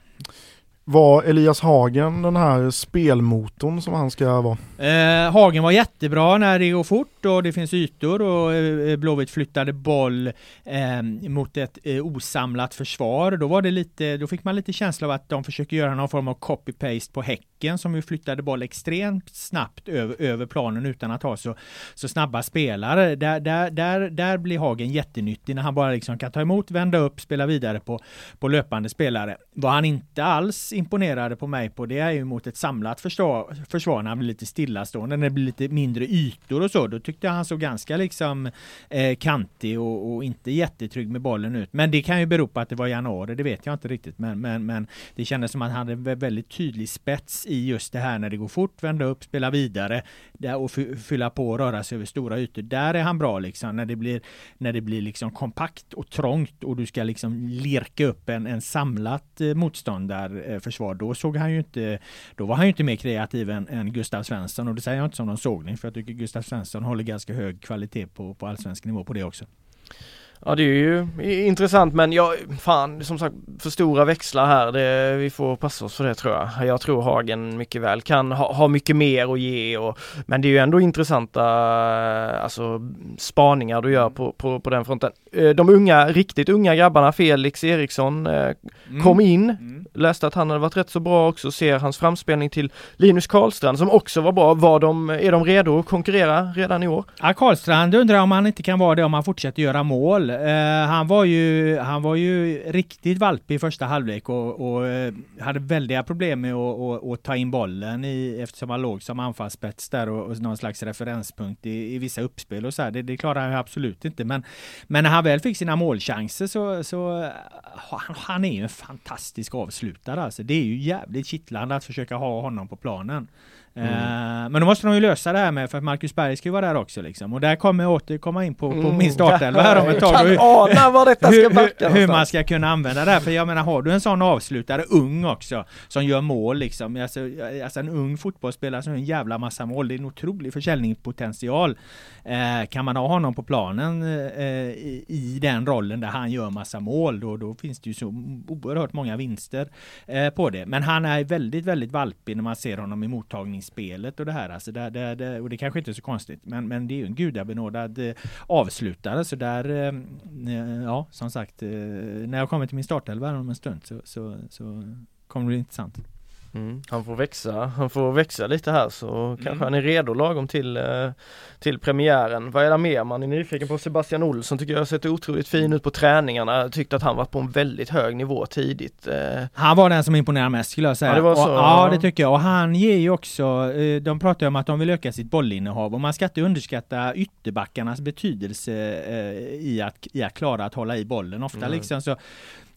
Var Elias Hagen den här spelmotorn som han ska vara? Eh, Hagen var jättebra när det går fort och det finns ytor och eh, Blåvitt flyttade boll eh, mot ett eh, osamlat försvar. Då var det lite, då fick man lite känsla av att de försöker göra någon form av copy-paste på Häcken som ju flyttade boll extremt snabbt över, över planen utan att ha så, så snabba spelare. Där, där, där, där blir Hagen jättenyttig när han bara liksom kan ta emot, vända upp, spela vidare på, på löpande spelare. Vad han inte alls imponerade på mig på det är ju mot ett samlat försvar, försvar när han blir lite stillastående, när det blir lite mindre ytor och så. Då tyckte jag han såg ganska liksom eh, kantig och, och, inte jättetrygg med bollen ut. Men det kan ju bero på att det var januari, det vet jag inte riktigt. Men, men, men det kändes som att han hade en väldigt tydlig spets i just det här när det går fort, vända upp, spela vidare och fylla på och röra sig över stora ytor. Där är han bra liksom när det blir när det blir liksom kompakt och trångt och du ska liksom lirka upp en, en samlat eh, motståndarförsvar. Eh, då såg han ju inte, då var han ju inte mer kreativ än, än Gustav Svensson och det säger jag inte som någon sågning för jag tycker Gustav Svensson håller ganska hög kvalitet på, på allsvensk nivå på det också. Ja det är ju intressant men jag, fan som sagt för stora växlar här, det, vi får passa oss för det tror jag. Jag tror Hagen mycket väl kan ha, ha mycket mer att ge och, men det är ju ändå intressanta alltså, spaningar du gör på, på, på den fronten. Eh, de unga, riktigt unga grabbarna, Felix Eriksson, eh, mm. kom in, mm. läste att han hade varit rätt så bra också, ser hans framspelning till Linus Karlstrand som också var bra. Var de, är de redo att konkurrera redan i år? Ja, Karlstrand undrar om han inte kan vara det om han fortsätter göra mål. Eh, han, var ju, han var ju riktigt valpig i första halvlek och, och eh, hade väldiga problem med att, och, och ta in bollen i, eftersom han låg som anfallsspets där och, och någon slags referenspunkt i, i vissa uppspel och så här. Det, det klarar han absolut inte. Men, men när han väl fick sina målchanser så, så eh, han, han är ju en fantastisk avslutare alltså. Det är ju jävligt kittlande att försöka ha honom på planen. Mm. Uh, men då måste de ju lösa det här med, för att Marcus Berg ska ju vara där också liksom. Och där kommer jag återkomma in på, på mm. min startelva här om ett tag. Kan ana var detta ska backa hur, hur man ska kunna använda det här. För jag menar, har du en sån avslutare, ung också, som gör mål liksom. Alltså, alltså en ung fotbollsspelare som gör en jävla massa mål. Det är en otrolig försäljningspotential. Uh, kan man ha honom på planen uh, i, i, den rollen där han gör massa mål, då, då finns det ju så oerhört många vinster på det. Men han är väldigt, väldigt valpig när man ser honom i mottagning spelet och det här. Alltså där, där, där, och det kanske inte är så konstigt, men, men det är ju en gudabenådad eh, avslutare. Så där, eh, eh ja, som sagt, eh, när jag kommer till min startelva om en stund så, så, så kommer det bli intressant. Mm, han får växa, han får växa lite här så mm. kanske han är redo lagom till, eh, till premiären. Vad är det mer man är nyfiken på? Sebastian Olsson tycker jag har sett otroligt fin ut på träningarna. Tyckte att han var på en väldigt hög nivå tidigt. Eh. Han var den som imponerade mest skulle jag säga. Ja, det, var så, och, ja, det tycker jag. Och han ger ju också, eh, de pratar ju om att de vill öka sitt bollinnehav och man ska inte underskatta ytterbackarnas betydelse i, att, i att klara att hålla i bollen. Ofta mm. liksom så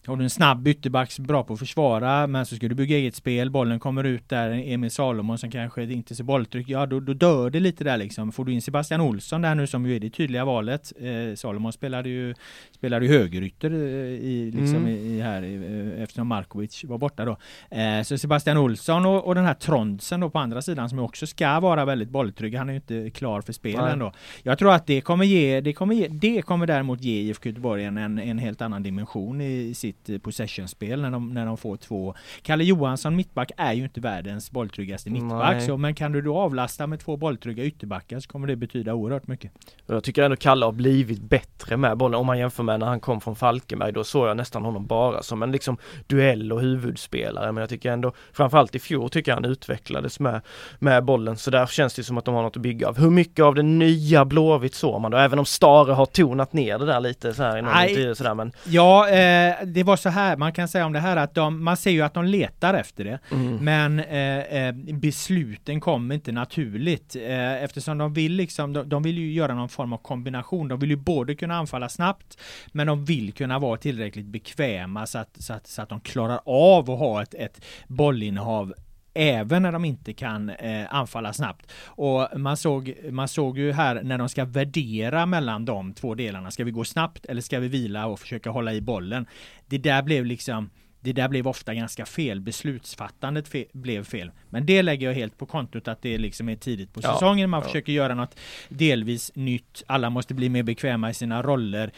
har du en snabb ytterback, bra på att försvara, men så ska du bygga eget spel, bollen kommer ut där, Emil Salomon som kanske inte ser bolltryck, ja då, då dör det lite där liksom. Får du in Sebastian Olsson där nu som ju är det tydliga valet, eh, Salomon spelade ju, spelade ju högerytter eh, i, liksom mm. i, i, här, eh, eftersom Markovic var borta då. Eh, så Sebastian Olsson och, och den här Trondsen då på andra sidan som också ska vara väldigt bolltrygg, han är ju inte klar för spel Nej. ändå. Jag tror att det kommer ge, det kommer ge, det kommer däremot ge IFK Göteborg en, en helt annan dimension i, i sitt eh, possessionspel när de, när de får två. Kalle Johansson, mittback, är ju inte världens bolltryggaste mittback. Så, men kan du då avlasta med två bolltrygga ytterbackar så kommer det betyda oerhört mycket. Jag tycker ändå Kalle har blivit bättre med bollen. Om man jämför med när han kom från Falkenberg, då såg jag nästan honom bara som en liksom duell och huvudspelare. Men jag tycker ändå, framförallt i fjol tycker jag han utvecklades med, med bollen. Så där känns det som att de har något att bygga av. Hur mycket av det nya Blåvitt såg man då? Även om Stare har tonat ner det där lite så här i någon Nej, sådär men... Ja, eh, det det var så här, man kan säga om det här att de, man ser ju att de letar efter det. Mm. Men eh, eh, besluten kommer inte naturligt eh, eftersom de vill liksom, de, de vill ju göra någon form av kombination. De vill ju både kunna anfalla snabbt men de vill kunna vara tillräckligt bekväma så att, så att, så att de klarar av att ha ett, ett bollinnehav även när de inte kan eh, anfalla snabbt. Och man såg, man såg ju här när de ska värdera mellan de två delarna. Ska vi gå snabbt eller ska vi vila och försöka hålla i bollen? Det där blev liksom det där blev ofta ganska fel. Beslutsfattandet fe blev fel. Men det lägger jag helt på kontot att det liksom är tidigt på säsongen. Man ja. försöker göra något delvis nytt. Alla måste bli mer bekväma i sina roller.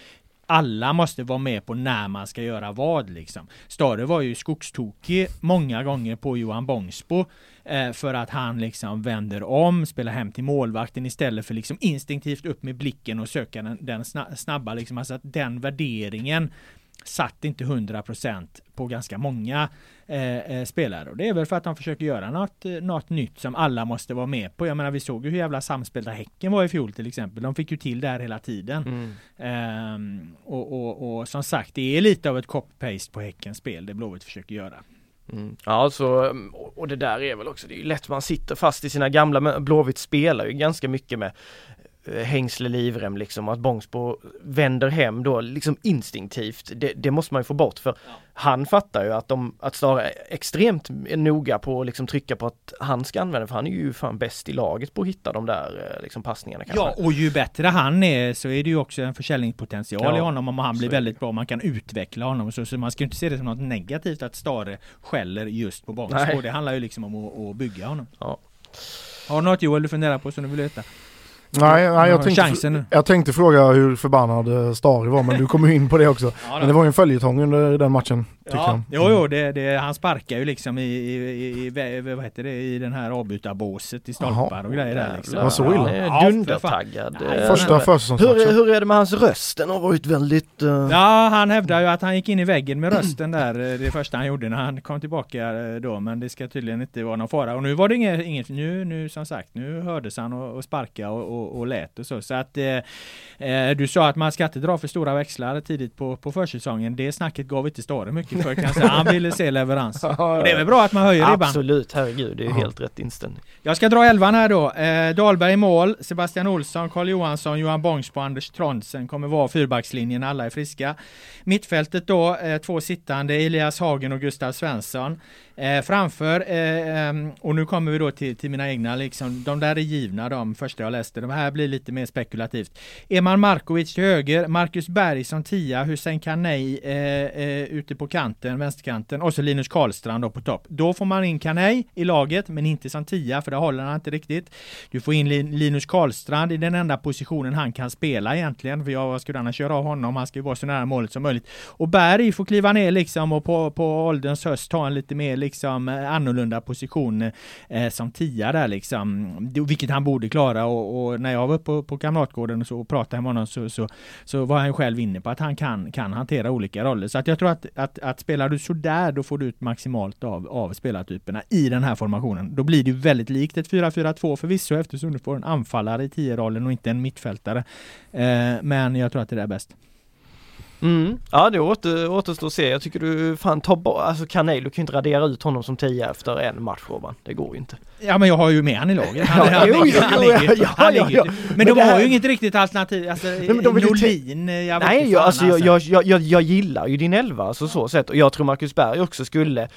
Alla måste vara med på när man ska göra vad liksom. Stare var ju skogstokig många gånger på Johan Bångsbo eh, för att han liksom vänder om, spelar hem till målvakten istället för liksom instinktivt upp med blicken och söka den, den snabba liksom. Alltså att den värderingen satt inte 100% på ganska många eh, eh, spelare. Och det är väl för att de försöker göra något, eh, något nytt som alla måste vara med på. Jag menar vi såg ju hur jävla samspelta Häcken var i fjol till exempel. De fick ju till det här hela tiden. Mm. Ehm, och, och, och som sagt, det är lite av ett copy-paste på Häckens spel det Blåvitt försöker göra. Mm. Ja, så, och det där är väl också, det är ju lätt man sitter fast i sina gamla, men Blåvitt spelar ju ganska mycket med eh, hängsle livrem liksom att Bångsbo vänder hem då liksom instinktivt. Det, det måste man ju få bort för han fattar ju att de, att Stara är extremt noga på att liksom trycka på att han ska använda för han är ju fan bäst i laget på att hitta de där eh, liksom passningarna kanske. Ja, och ju bättre han är så är det ju också en försäljningspotential Ja, i honom om han så blir det. väldigt bra. Man kan utveckla honom så, så man ska inte se det som något negativt att Stare skäller just på Bångsbo. Det handlar ju liksom om att, att bygga honom. Ja. Har du något Joel du funderar på som du vill veta? Nej, nej Ja, jag, tänkte, chansen jag tänkte fråga hur förbannad eh, Stari var men du kom ju in på det också. Ja, Men det var ju en följetong under den matchen. Ja, jo, jo, det, det, han sparkar ju liksom i, i, i, i vad heter det, i den här avbytarbåset i stolpar Jaha. och grejer där liksom. Det var så illa? Ja, för dundertaggad. Nej, Eh, Första hur, försäsongsmatchen. hur är det med hans röst? Den har varit väldigt... eh, Ja, han hävdar ju att han gick in i väggen med rösten där, eh, det första han gjorde när han kom tillbaka då, men det ska tydligen inte vara någon fara. Och nu var det inget, inget nu, nu som sagt, nu hördes han och, och sparka och, och, och lät och så. Så att eh, eh, du sa att man ska inte dra för stora växlar tidigt på, på försäsongen. Det snacket gav inte Stare mycket för kan jag säga. Han ville se leverans. Och det är väl bra att man höjer ribban. Absolut, herregud, det är ju Ja. helt rätt inställning. Jag ska dra elvan här då. Eh, Dahlberg i mål, Sebastian Olsson, Karl Johansson, Johan Bångsbo, Anders Trondsen kommer vara fyrbackslinjen, alla är friska. Mittfältet då, eh, två sittande, Elias Hagen och Gustav Svensson. Eh, framför, eh, ehm, och nu kommer vi då till, till mina egna, liksom, de där är givna, de första jag läste. De här blir lite mer spekulativt. Eman Markovic till höger, Marcus Berg som tia, Hussein Kanei eh, eh, ute på kanten, vänsterkanten och så Linus Karlstrand då på topp. Då får man in Kanej i laget, men inte som tia, för det håller han inte riktigt. Du får in Linus Karlstrand i den enda positionen han kan spela egentligen, för jag vad skulle annars köra av honom? Han ska ju vara så nära målet som möjligt. Och Berg får kliva ner liksom och på, på ålderns höst ta en lite mer liksom eh, annorlunda position eh, som tia där liksom. Vilket han borde klara och, och när jag var uppe på, på Kamratgården och så och pratade med honom så, så, så var han ju själv inne på att han kan, kan hantera olika roller. Så att jag tror att, att, att spelar du sådär då får du ut maximalt av, av spelartyperna i den här formationen. Då blir det väldigt likt ett 4-4-2 förvisso eftersom du får en anfallare i 10-rollen och inte en mittfältare. Eh, men jag tror att det där är bäst. Mm. Ja det åter, återstår att se. Jag tycker du fan tar bort, alltså Kanel, du kan ju inte radera ut honom som tia efter en match Robban. Det går ju inte. Ja men jag har ju med han i laget. Ja, Han, han, jo, ligger- han, ligger- ja, han ja, ligger- ja. Men, Men de har här- ju inget riktigt alternativ. Alltså, men de Norlin, jag vet Nej, jag, fan, alltså, jag, jag, jag, jag, jag gillar ju din elva, alltså så sett. Och jag tror Marcus Berg också skulle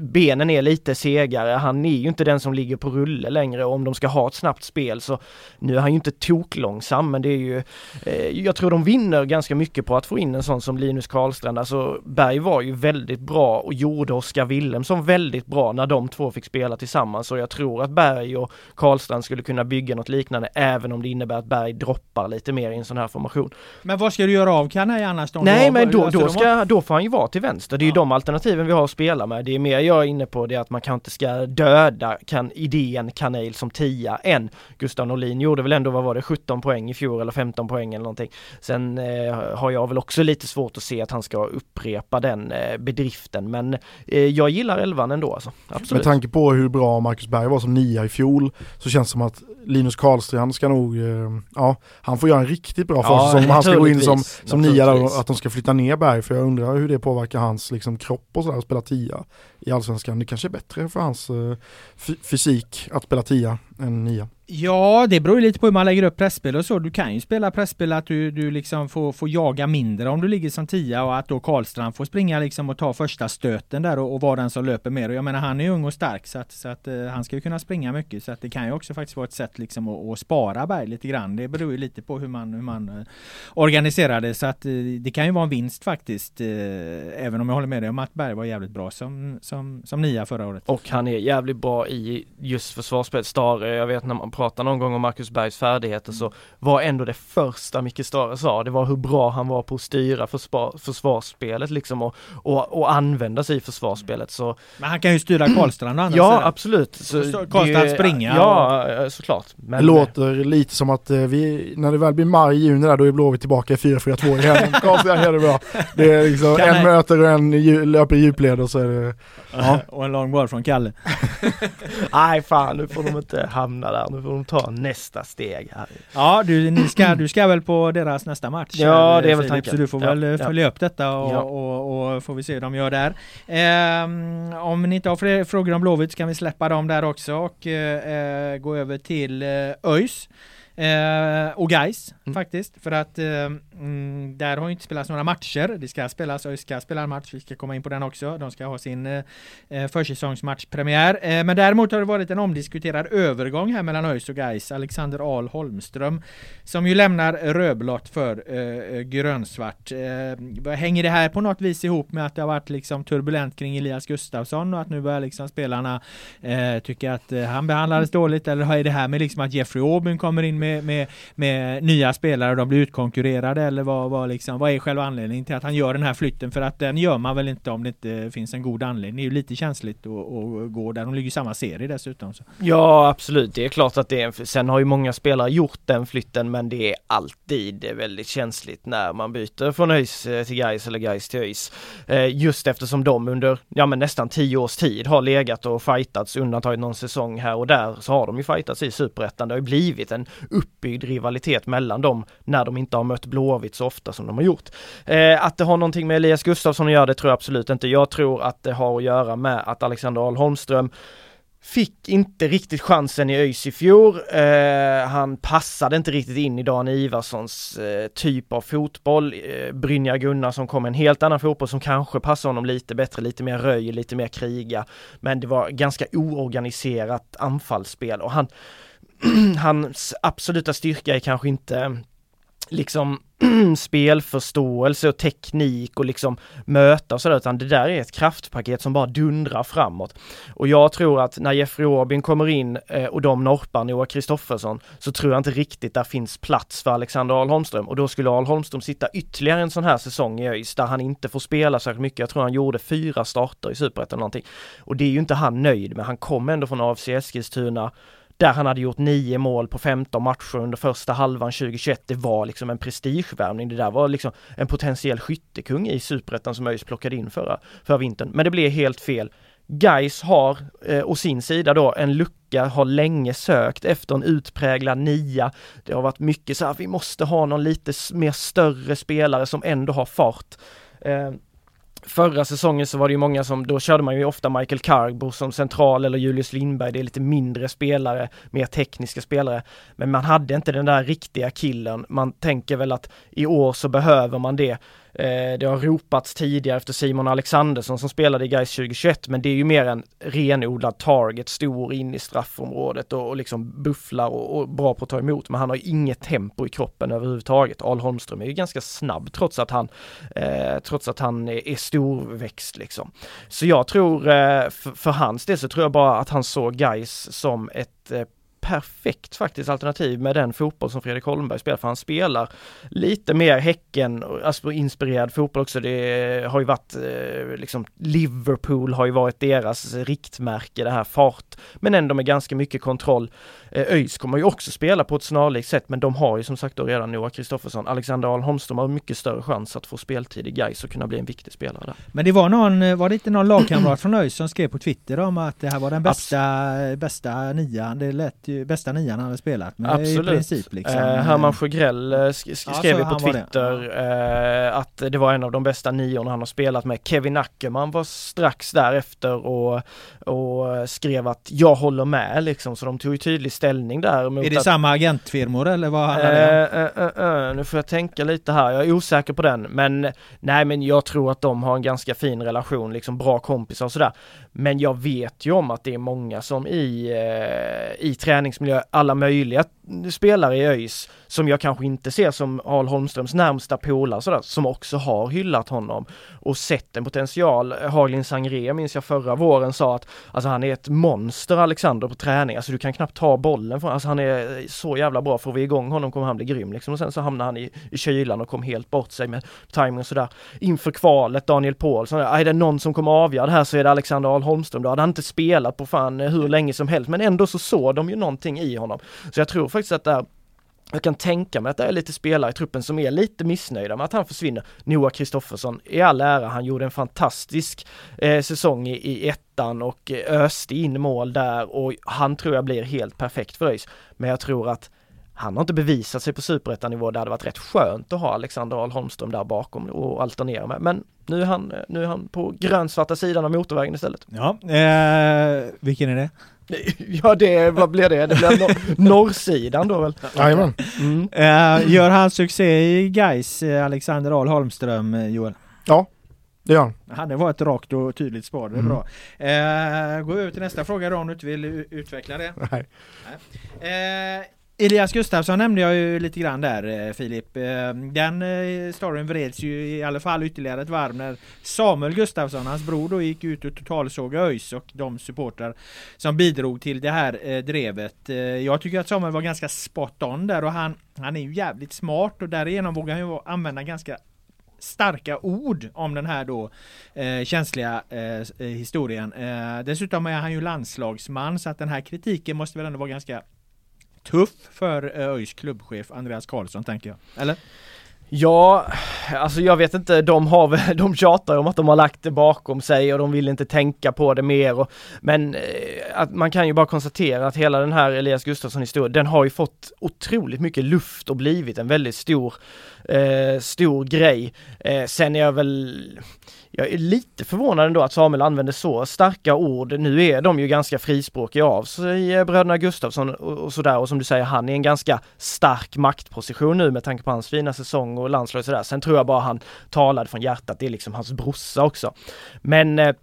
Benen är lite segare, han är ju inte den som ligger på rulle längre och om de ska ha ett snabbt spel så Nu är han ju inte toklångsam men det är ju eh, Jag tror de vinner ganska mycket på att få in en sån som Linus Karlstrand. Alltså Berg var ju väldigt bra och gjorde Oskar Wilhelmsson väldigt bra när de två fick spela tillsammans och jag tror att Berg och Karlstrand skulle kunna bygga något liknande även om det innebär att Berg droppar lite mer i en sån här formation. Men vad ska du göra av Kanai annars? Då? Nej men då, alltså, då, ska, då får han ju vara till vänster. Det är ju Ja. de alternativen vi har att spela med. Det är mer jag är inne på det att man kanske inte ska döda kan, idén Kanel som tia än Gustav Norlin gjorde väl ändå, vad var det, 17 poäng i fjol eller 15 poäng eller någonting. Sen eh, har jag väl också lite svårt att se att han ska upprepa den eh, bedriften men eh, jag gillar elvan ändå alltså. Med tanke på hur bra Marcus Berg var som nia i fjol så känns det som att Linus Karlstrand ska nog, eh, ja, han får göra en riktigt bra Ja, försäsong om han ska gå in som, som nia där, att de ska flytta ner Berg, för jag undrar hur det påverkar hans liksom, kropp och sådär, att spela tia i Allsvenskan. Det kanske är bättre för hans fy- fysik att spela tia än nia. Ja, det beror ju lite på hur man lägger upp pressspel och så. Du kan ju spela pressspel att du, du liksom får, får jaga mindre om du ligger som tia och att då Karlstrand får springa liksom och ta första stöten där och, och vara den som löper mer. Och jag menar han är ju ung och stark så att, så att uh, han ska ju kunna springa mycket så att det kan ju också faktiskt vara ett sätt liksom att, att spara Berg lite grann. Det beror ju lite på hur man, hur man uh, organiserar det så att uh, det kan ju vara en vinst faktiskt. Även om jag håller med dig om att Berg var jävligt bra som, som, som nia förra året. Och han är jävligt bra i just försvarsspelet. Stare, jag vet när man pratar någon gång om Marcus Bergs färdigheter så var ändå det första Micke Stare sa, det var hur bra han var på att styra försvar, försvarsspelet liksom och, och, och använda sig i försvarsspelet. Så Men han kan ju styra Karlstrand andra ja, sidan. absolut. Så Karlstrand springa Ja, eh, såklart. Men, Det låter lite som att eh, vi, när det väl blir maj, juni där, då är Blåvitt tillbaka i 4-4-2 igen. Karlstrand gör det bra. Det är liksom Kan en han- möter och en löper i djupled och så är det, ja. och en lång boll från Kalle. Nej fan, nu får de inte hamna där. Nu får de ta nästa steg här. Ja, du, ni ska, du ska väl på deras nästa match? Ja, eh, det är väl tanken. Så du får Ja, väl eh, ja. följa upp detta och, Ja. och, och får vi se hur de gör där. Ehm, om ni inte har fler frågor om Blåvitt så kan vi släppa dem där också och eh, gå över till eh, ÖIS. Eh, och Gais Mm. faktiskt, för att eh, mm, där har ju inte spelats några matcher. Det ska spelas, ÖIS ska spela en match, vi ska komma in på den också. De ska ha sin eh, eh försäsongsmatchpremiär. Eh, men däremot har det varit en omdiskuterad övergång här mellan ÖIS och Gais. Alexander Ahl Holmström som ju lämnar rödblått för eh, eh grönsvart. Eh, hänger det här på något vis ihop med att det har varit liksom turbulent kring Elias Gustafsson och att nu börjar liksom spelarna eh, tycka att eh, han behandlades dåligt eller är det här med liksom att Jeffrey Aubyn kommer in med, med, med nya spelare och de blir utkonkurrerade eller vad, vad, liksom, vad är själva anledningen till att han gör den här flytten? För att den gör man väl inte om det inte finns en god anledning. Det är ju lite känsligt att, att gå där. De ligger i samma serie dessutom. Så. Ja absolut, det är klart att det är en, sen har ju många spelare gjort den flytten men det är alltid väldigt känsligt när man byter från ÖIS eh, till Gais eller Gais till ÖIS. Eh, just eftersom de under, ja men nästan tio års tid har legat och fightats, undantaget någon säsong här och där, så har de ju fightats i Superettan. Det har ju blivit en uppbyggd rivalitet mellan dem när de inte har mött Blåvitt så ofta som de har gjort. Eh, att det har någonting med Elias Gustafsson att göra, det tror jag absolut inte. Jag tror att det har att göra med att Alexander Ahl Holmström Fick inte riktigt chansen i ÖIS i fjol. Eh, han passade inte riktigt in i Dan Ivarssons eh, typ av fotboll. Eh, Brynjar Gunnarsson kom med en helt annan fotboll som kanske passar honom lite bättre, lite mer röj, lite mer kriga. Men det var ganska oorganiserat anfallsspel och han, hans absoluta styrka är kanske inte liksom spelförståelse och teknik och liksom möta och sådär utan det där är ett kraftpaket som bara dundrar framåt. Och jag tror att när Jeffrey Aubin kommer in eh, och de norpar Noah Kristoffersson så tror jag inte riktigt där finns plats för Alexander Ahl Holmström och då skulle Ahl Holmström sitta ytterligare en sån här säsong i ÖIS där han inte får spela särskilt mycket. Jag tror han gjorde fyra starter i Superettan någonting. Och det är ju inte han nöjd med. Han kom ändå från AFC Eskilstuna där han hade gjort nio mål på 15 matcher under första halvan 2021. Det var liksom en prestigevärvning. Det där var liksom en potentiell skyttekung i superettan som ÖIS plockade in förra, förra vintern. Men det blev helt fel. Geis har eh, å sin sida då en lucka, har länge sökt efter en utpräglad nia. Det har varit mycket så här, vi måste ha någon lite mer större spelare som ändå har fart. Eh, Förra säsongen så var det ju många som, då körde man ju ofta Michael Carbo som central eller Julius Lindberg, det är lite mindre spelare, mer tekniska spelare. Men man hade inte den där riktiga killen. Man tänker väl att i år så behöver man det. Eh, det har ropats tidigare efter Simon Alexandersson som spelade i Gais 2021 men det är ju mer en renodlad target, stor in i straffområdet och, och liksom bufflar och, och bra på att ta emot. Men han har ju inget tempo i kroppen överhuvudtaget. Al Holmström är ju ganska snabb trots att han, eh, trots att han är, är storväxt liksom. Så jag tror, eh, för, för hans del så tror jag bara att han såg Gais som ett eh, perfekt faktiskt alternativ med den fotboll som Fredrik Holmberg spelar, för han spelar lite mer Häcken, alltså inspirerad fotboll också. Det har ju varit eh, liksom Liverpool har ju varit deras riktmärke, det här fart, men ändå med ganska mycket kontroll. Eh, ÖIS kommer ju också spela på ett snarlikt sätt, men de har ju som sagt då redan Noah Kristoffersson. Alexander Ahl Holmström har mycket större chans att få speltid i Gais och kunna bli en viktig spelare där. Men det var någon, var det inte någon lagkamrat från ÖIS som skrev på Twitter om att det här var den bästa, bästa nian? Det lät ju, bästa nian han hade spelat med Absolut. i princip. Liksom. Eh, Herman Sjögrell eh, sk- sk- Ja, skrev så ju på. Twitter eh, att det var en av de bästa niorna han har spelat med. Kevin Ackerman var strax därefter och, och skrev att jag håller med liksom, så de tog ju tydlig ställning där. mot Är det att, samma agentfirmor eller vad handlar det om? Eh, eh, eh, nu får jag tänka lite här, jag är osäker på den men nej men jag tror att de har en ganska fin relation, liksom bra kompisar och sådär. Men jag vet ju om att det är många som i, eh, i träningsmiljö, alla möjliga spelare i ÖIS som jag kanske inte ser som Al Holmströms närmsta polare sådär, som också har hyllat honom och sett en potential. Haglin Sangré minns jag förra våren sa att alltså han är ett monster Alexander på träning, alltså du kan knappt ta bollen från, alltså han är så jävla bra, får vi igång honom kommer han bli grym liksom och sen så hamnar han i, i kylan och kom helt bort sig med timing och sådär. Inför kvalet, Daniel Paulsson, är det någon som kommer avgöra det här så är det Alexander Karl Holmström, då hade han inte spelat på fan hur länge som helst men ändå så såg de ju någonting i honom. Så jag tror faktiskt att det är jag kan tänka mig att det är lite spelare i truppen som är lite missnöjda med att han försvinner. Noah Kristoffersson, i all ära, han gjorde en fantastisk eh, säsong i, i ettan och eh, öste in mål där och han tror jag blir helt perfekt för ÖIS. Men jag tror att han har inte bevisat sig på superettanivå. Det hade varit rätt skönt att ha Alexander Ahl Holmström där bakom och alternera med. Men nu är han, nu är han på grönsvarta sidan av motorvägen istället. Ja, eh, vilken är det? Ja det, vad blir det? Det blir nor- norrsidan då väl? Jajamän. Mm. Eh, gör han succé i Gais Alexander Ahl Holmström, eh, Joel? Ja, det gör han. Ja, det var ett rakt och tydligt svar, det är Mm. bra. Eh, gå över till nästa fråga då om du inte vill utveckla det. Nej. Eh, Elias Gustafsson nämnde jag ju lite grann där eh, Filip. Eh, den eh, storyn vreds ju i alla fall ytterligare ett varv när Samuel Gustafsson, hans bror då, gick ut och totalsågade ÖIS och de supportrar som bidrog till det här drevet. Jag tycker att Samuel var ganska spot on där och han, han är ju jävligt smart och därigenom vågar han ju använda ganska starka ord om den här då eh, känsliga eh, historien. Eh, dessutom är han ju landslagsman så att den här kritiken måste väl ändå vara ganska tuff för eh, ÖIS klubbchef Andreas Karlsson tänker jag. Eller? Ja, alltså jag vet inte, de har väl, de tjatar ju om att de har lagt det bakom sig och de vill inte tänka på det mer och, men eh, att man kan ju bara konstatera att hela den här Elias Gustafsson historien, den har ju fått otroligt mycket luft och blivit en väldigt stor, eh, stor grej. Eh, sen är jag väl, jag är lite förvånad ändå att Samuel använder så starka ord. Nu är de ju ganska frispråkiga av sig, eh, bröderna Gustafsson och, och sådär och som du säger, han är i en ganska stark maktposition nu med tanke på hans fina säsong och landslag och sådär. Sen tror jag bara han talade från hjärtat, det är liksom hans brorsa också. Men eh,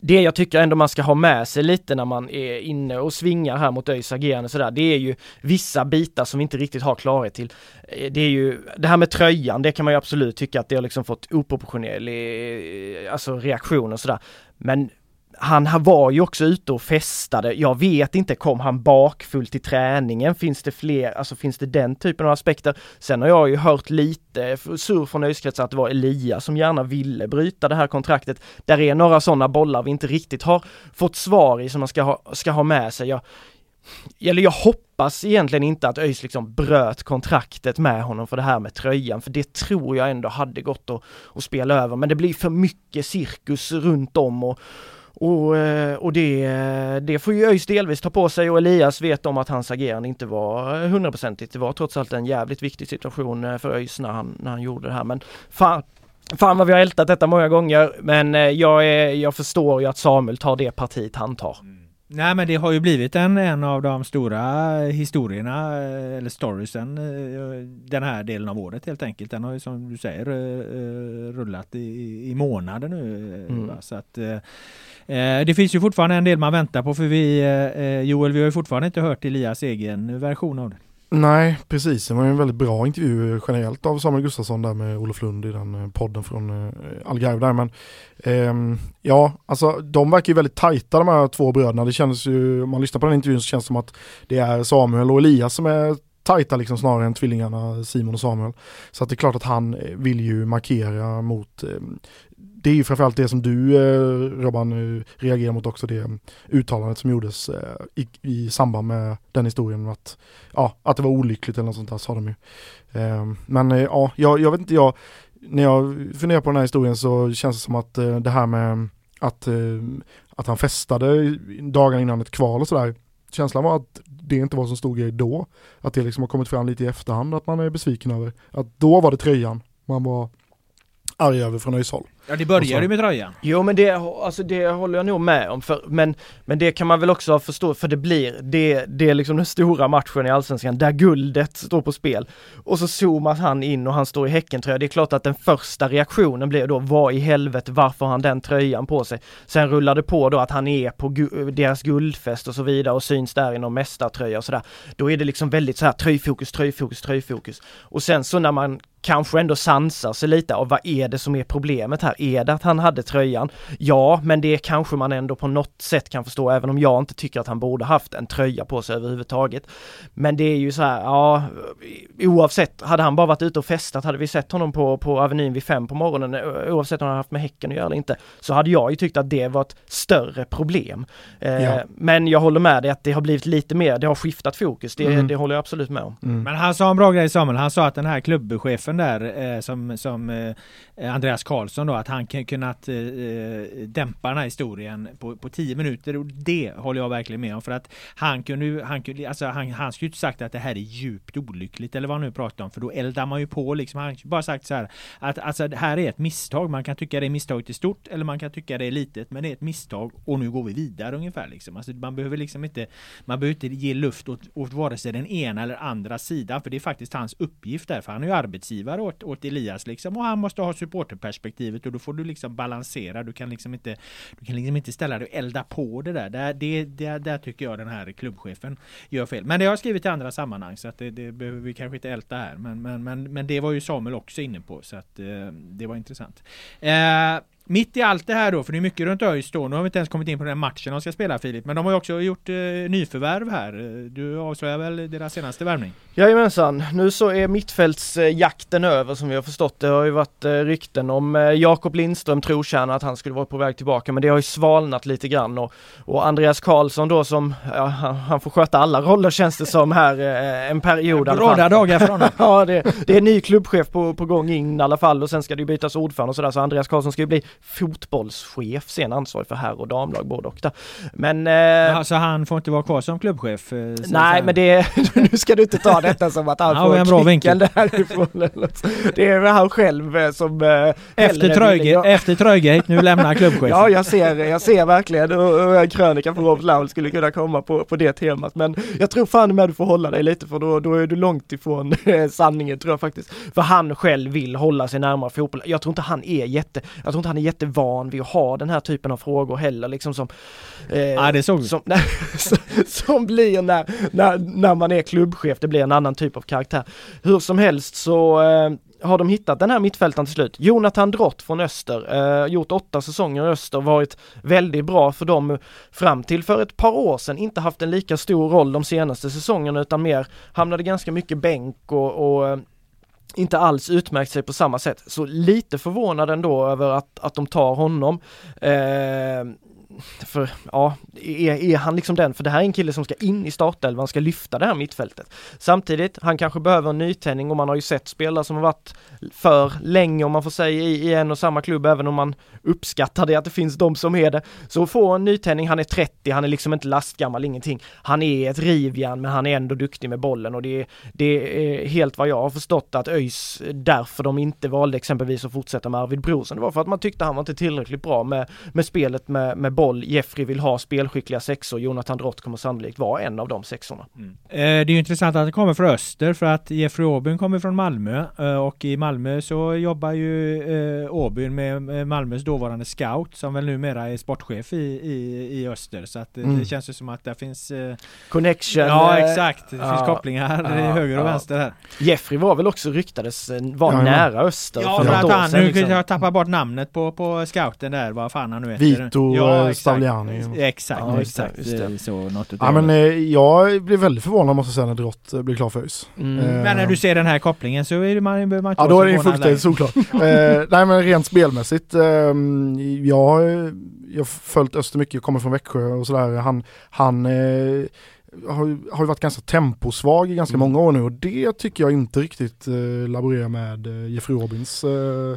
det jag tycker ändå man ska ha med sig lite när man är inne och svingar här mot ÖIS agerande sådär, det är ju vissa bitar som vi inte riktigt har klarhet till. Eh, det är ju, det här med tröjan, det kan man ju absolut tycka att det har liksom fått oproportionerlig, eh, alltså reaktion och sådär. Men han var ju också ute och festade. Jag vet inte, kom han bakfull till träningen? Finns det fler, alltså finns det den typen av aspekter? Sen har jag ju hört lite sur från öiskretsar att det var Elias som gärna ville bryta det här kontraktet. Där är några sådana bollar vi inte riktigt har fått svar i som man ska ha, ska ha med sig. Jag, eller jag hoppas egentligen inte att ÖIS liksom bröt kontraktet med honom för det här med tröjan, för det tror jag ändå hade gått att, att spela över. Men det blir för mycket cirkus runt om och och, eh, och det, det får ju ÖIS delvis ta på sig och Elias vet om att hans agerande inte var hundraprocentigt. Det var trots allt en jävligt viktig situation eh, för ÖIS när han, när han gjorde det här. Men fan, fan vad vi har ältat detta många gånger. Men eh, jag, är, jag förstår ju att Samuel tar det partiet han tar. Mm. Nej men det har ju blivit en, en av de stora historierna eh, eller storiesen eh, den här delen av året helt enkelt. Den har ju som du säger eh, rullat i, i månader nu. Mm. Så att, det finns ju fortfarande en del man väntar på för vi Joel, vi har ju fortfarande inte hört Elias egen version av det. Nej, precis. Det var ju en väldigt bra intervju eh, generellt av Samuel Gustafsson där med Olof Lund i den eh, podden från eh, Algarve där. Men eh, ja, alltså de verkar ju väldigt tajta de här två bröderna. Det känns ju, om man lyssnar på den intervjun så känns det som att det är Samuel och Elias som är tajta liksom snarare än tvillingarna Simon och Samuel. Så att det är klart att han vill ju markera mot eh, det är ju framförallt det som du eh, Robban eh, reagerar mot också det eh, uttalandet som gjordes eh, i, i samband med den historien att, ja, att det var olyckligt eller något sånt där sa de ju. Eh, men eh, ja, jag, jag vet inte, jag, när jag funderar på den här historien så känns det som att eh, det här med att, eh, att han festade dagarna innan ett kval och sådär känslan var att det inte var så stor grej då. Att det liksom har kommit fram lite i efterhand att man är besviken över. Att då var det tröjan man var arg över från ÖIS. Ja det började ju med tröjan. Jo men det, alltså det håller jag nog med om, för, men, men det kan man väl också förstå, för det blir, det, det är liksom den stora matchen i Allsvenskan där guldet står på spel. Och så zoomas han in och han står i Häckentröja. Det är klart att den första reaktionen blir då, vad i helvete, varför har han den tröjan på sig? Sen rullar det på då att han är på gu deras guldfest och så vidare och syns där i någon mästartröja och sådär. Då är det liksom väldigt så här tröjfokus, tröjfokus, tröjfokus. Och sen så när man kanske ändå sansar sig lite av vad är det som är problemet här? Är det att han hade tröjan? Ja, men det kanske man ändå på något sätt kan förstå, även om jag inte tycker att han borde haft en tröja på sig överhuvudtaget. Men det är ju så här, ja, oavsett, hade han bara varit ute och festat, hade vi sett honom på, på Avenyn vid fem på morgonen, oavsett om han haft med Häcken att göra eller inte, så hade jag ju tyckt att det var ett större problem. Eh, ja. Men jag håller med dig att det har blivit lite mer, det har skiftat fokus, det, mm. det håller jag absolut med om. Mm. Men han sa en bra grej Samuel, han sa att den här klubbchefen där eh, som, som eh, Andreas Karlsson då, att han kunnat eh, dämpa den här historien på, på tio minuter och det håller jag verkligen med om för att han kunde han kunde, alltså han, han skulle inte sagt att det här är djupt olyckligt eller vad han nu pratar om för då eldar man ju på liksom. Han bara sagt så här att alltså det här är ett misstag. Man kan tycka det är misstaget är stort eller man kan tycka det är litet men det är ett misstag och nu går vi vidare ungefär liksom. Alltså man behöver liksom inte man behöver inte ge luft åt, åt vare sig den ena eller andra sidan för det är faktiskt hans uppgift där för han är ju arbetsgivare åt, åt Elias liksom och han måste ha supporterperspektivet och då får du liksom balansera. Du kan liksom inte du kan liksom inte ställa dig och elda på det där. Där, det, där, där tycker jag den här klubbchefen gör fel. Men det har jag skrivit i andra sammanhang så att det, det behöver vi kanske inte älta här. Men, men, men, men det var ju Samuel också inne på så att eh, det var intressant. Eh, mitt i allt det här då, för det är mycket runt ÖIS då, nu har vi inte ens kommit in på den matchen de ska spela Filip, men de har ju också gjort eh, nyförvärv här. Du avslöjar väl deras senaste värvning? Jajamensan, nu så är mittfältsjakten över som vi har förstått. Det har ju varit eh, rykten om eh, Jakob Lindström, trotjänare, att han skulle vara på väg tillbaka, men det har ju svalnat lite grann och, och Andreas Karlsson då som, ja, han, han får sköta alla roller känns det som här eh, en period. Bråda dagar för honom. ja, det, det är ny klubbchef på, på gång in i alla fall och sen ska det ju bytas ordförande och sådär, så Andreas Karlsson ska ju bli fotbollschef, sen ansvarig för herr och damlag både och där. Men... Eh, alltså han får inte vara kvar som klubbchef? Eh, nej men det, nu ska du inte ta detta som att han får en bra vinkel därifrån. det är han själv eh, som... Eh, efter, Tröge, jag... efter Trögate, nu lämnar klubbchefen. ja jag ser, jag ser verkligen hur en krönika på Rob Laul skulle kunna komma på, på det temat. Men jag tror fan med du får hålla dig lite för då, då är du långt ifrån sanningen tror jag faktiskt. För han själv vill hålla sig närmare fotboll. Jag tror inte han är jätte, jag tror inte han är jättevan vid att ha den här typen av frågor heller liksom som... Eh, ja det såg som, som blir när, när, när man är klubbchef, det blir en annan typ av karaktär. Hur som helst så eh, har de hittat den här mittfältaren till slut. Jonathan Drott från Öster, eh, gjort åtta säsonger i Öster, varit väldigt bra för dem fram till för ett par år sedan, inte haft en lika stor roll de senaste säsongerna utan mer hamnade ganska mycket bänk och, och eh, inte alls utmärkt sig på samma sätt. Så lite förvånad ändå över att, att de tar honom. Eh, för ja, är, är han liksom den? För det här är en kille som ska in i startelvan, ska lyfta det här mittfältet. Samtidigt, han kanske behöver en nytändning och man har ju sett spelare som har varit för länge om man får säga i, i en och samma klubb, även om man uppskattar det att det finns de som är det. Så få en nytändning, han är 30, han är liksom inte lastgammal, ingenting. Han är ett rivjärn men han är ändå duktig med bollen och det är, det är helt vad jag har förstått att ÖIS, därför de inte valde exempelvis att fortsätta med Arvid Brorsson, det var för att man tyckte han var inte tillräckligt bra med, med spelet med, med boll. Jeffrey vill ha spelskickliga sexor, Jonathan Drott kommer sannolikt vara en av de sexorna. Mm. Eh, det är ju intressant att det kommer från Öster för att Jeffrey Åbyn kommer från Malmö eh, och i Malmö så jobbar ju eh, Åbyn med Malmös dåvarande scout som väl numera är sportchef i, i, i Öster så att mm. det känns ju som att det finns Connection Ja exakt, det ja, finns kopplingar ja, höger och ja. vänster här Jeffrey var väl också ryktades vara nära Öster Ja för, att han, nu liksom. jag tappar bort namnet på, på scouten där, vad fan han nu heter Vito ja, Stavliani Exakt, ja, exakt. Just det. Så något ja, men, eh, jag blev väldigt förvånad måste jag säga när Drott eh, blev klar för ÖIS. Mm. Eh, men när du ser den här kopplingen så är det man, behöver man inte Ja då är det fullständigt solklart. eh, nej men rent spelmässigt, eh, jag, jag har följt Öster mycket, kommer från Växjö och sådär. Han, han eh, har, har ju varit ganska temposvag i ganska mm. många år nu och det tycker jag inte riktigt eh, laborerar med eh, Jeffrey Robins eh,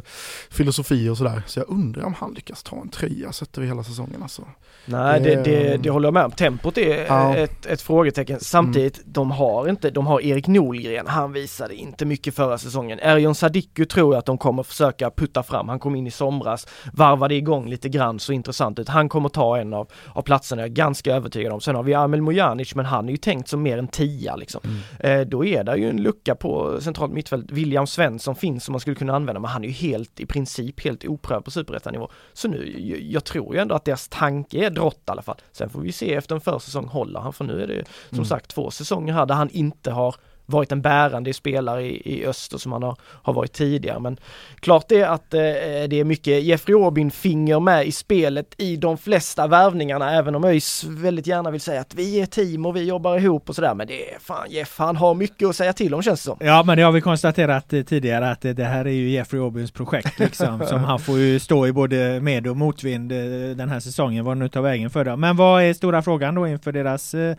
filosofi och sådär. Så jag undrar om han lyckas ta en trea sett över hela säsongen alltså. Nej det, det, det, håller jag med om. Tempot är ja. ett, ett frågetecken. Samtidigt, mm. de har inte, de har Erik Nolgren, han visade inte mycket förra säsongen. Erjon Sadiku tror jag att de kommer försöka putta fram. Han kom in i somras, varvade igång lite grann, så intressant ut. Han kommer ta en av, av platserna, jag är ganska övertygad om. Sen har vi Amel Mojanic, men han är ju tänkt som mer en tia liksom. Mm. Eh, då är det ju en lucka på centralt mittfält. William Svensson finns som man skulle kunna använda, men han är ju helt i princip helt oprövad på superettanivå. Så nu, jag tror ju ändå att deras tanke är drott i alla fall. Sen får vi se efter en försäsong, håller han? För nu är det som mm. sagt två säsonger här där han inte har varit en bärande spelare i, i öster som han har, har varit tidigare. Men klart är att eh, det är mycket Jeffrey Aubin finger med i spelet i de flesta värvningarna, även om ÖIS väldigt gärna vill säga att vi är team och vi jobbar ihop och sådär. Men det är fan Jeff, han har mycket att säga till om känns det som. Ja, men det har vi konstaterat eh, tidigare att det här är ju Jeffrey Aubins projekt liksom, som han får ju stå i både med och motvind eh, den här säsongen, vad nu tar vägen för det. Men vad är stora frågan då inför deras eh,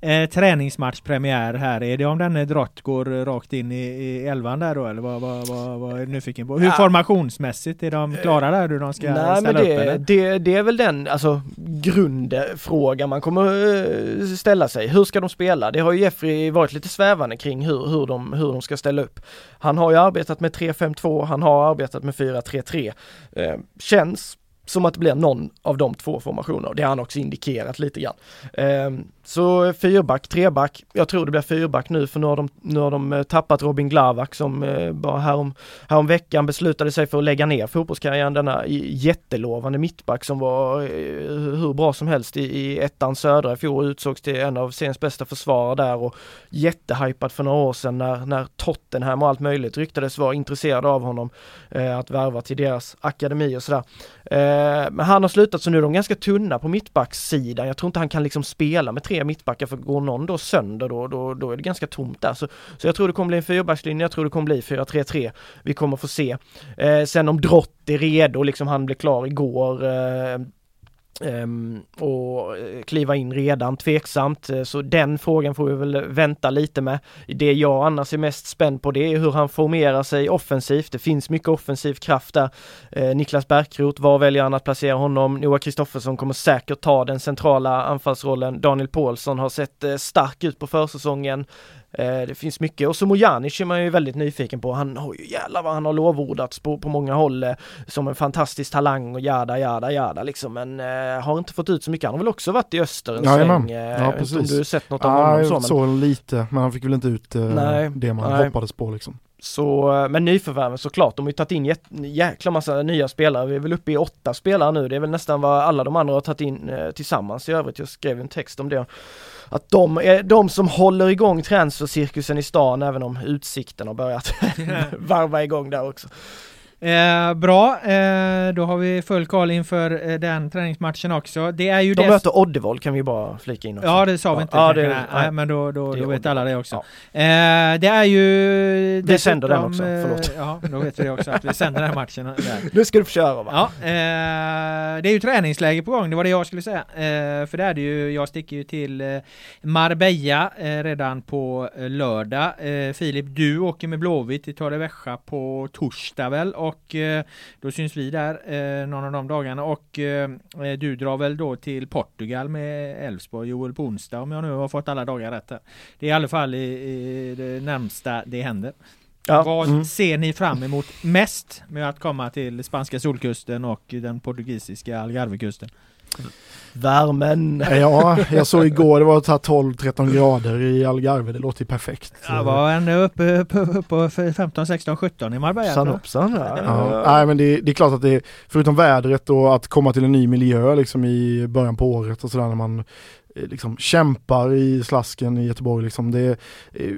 eh träningsmatchpremiär här? Är det om den drott går rakt in i, i elvan där då eller vad, vad, vad, vad är du nyfiken på? Hur ja. formationsmässigt är de klara där hur de ska Nej, ställa men det, upp eller? Det, det är väl den alltså grundfrågan man kommer eh, ställa sig. Hur ska de spela? Det har ju Jeffrey varit lite svävande kring hur, hur, de, hur de ska ställa upp. Han har ju arbetat med 3-5-2, han har arbetat med 4-3-3. Eh, känns som att det blir någon av de två formationerna. Det har han också indikerat lite grann. Eh, så eh, fyrback, treback. Jag tror det blir fyrback nu för nu har de, nu har de eh, tappat Robin Glavak som eh, bara härom, härom veckan beslutade sig för att lägga ner fotbollskarriären. Denna jättelovande mittback som var hur bra som helst i, i ettan södra i fjol utsågs till en av seriens bästa försvarare där och jättehypad för några år sedan när, när Tottenham och allt möjligt ryktades vara intresserade av honom eh, att värva till deras akademi och sådär. Eh, men han har slutat så nu är de ganska tunna på mittbackssidan. Jag tror inte han kan liksom spela med tre mittbackar för går någon då sönder då, då, då är det ganska tomt där. Så, så jag tror det kommer bli en fyrbackslinje, jag tror det kommer bli 4-3-3. Vi kommer få se. Eh, sen om Drott är redo, liksom han blev klar igår eh, Ehm, och eh, kliva in redan tveksamt, eh, så den frågan får vi väl vänta lite med. Det jag annars är mest spänd på det är hur han formerar sig offensivt. Det finns mycket offensiv kraft där. Eh, Niklas Bärkroth, var väljer han att placera honom? Noah Kristoffersson kommer säkert ta den centrala anfallsrollen. Daniel Paulsson har sett stark ut på försäsongen. Eh, det finns mycket och så Mojanic är man ju väldigt nyfiken på. Han har ju jävlar vad han har lovordats på, på många håll eh, som en fantastisk talang och jada jada jada liksom men eh, har inte fått ut så mycket. Han har väl också varit i öster en sväng. Eh, ja, precis. Om du har sett något av ja, honom så. Men... såg lite men han fick väl inte ut eh, nej, det man nej. hoppades på liksom. Så, men nyförvärven såklart, de har ju tagit in jäkla massa nya spelare. Vi är väl uppe i åtta spelare nu. Det är väl nästan vad alla de andra har tagit in eh, tillsammans i övrigt. Jag skrev en text om det att de är de som håller igång transfercirkusen i stan även om utsikten har börjat varva igång där också. Eh, bra, eh, då har vi full koll inför eh, den träningsmatchen också. Det är ju De möter Oddevold kan vi bara flika in också. Ja det sa vi inte. Ja, det, nej, nej, men då, då, då vet alla det också. Ja. Eh, det är ju... Vi sänder den också, eh, förlåt. ja, då vet vi det också att vi sänder den matchen. Där. Nu ska du få köra va? Ja, eh, det är ju träningsläge på gång, det var det jag skulle säga. för det är det ju, jag sticker ju till Marbella redan på lördag. Filip, du åker med Blåvitt till Torrevieja på torsdag väl? Och och eh, då syns vi där eh, någon av de dagarna och eh, du drar väl då till Portugal med Elfsborg, Joel på onsdag om jag nu har fått alla dagar rätt. Här. Det är i alla fall i, i det närmsta det händer. Ja. Vad mm. ser ni fram emot mest med att komma till spanska solkusten och den portugisiska Algarvekusten? Värmen! Ja, jag såg igår det var 12-13 grader i Algarve, det låter ju perfekt. Jag var ändå uppe, uppe, uppe på 15, 16, 17 i Marbella. Sanopsan, ja. ja. Nej men det, det, är klart att det, förutom vädret och att komma till en ny miljö liksom i början på året och sådär när man eh, liksom kämpar i slasken i Göteborg liksom, det är,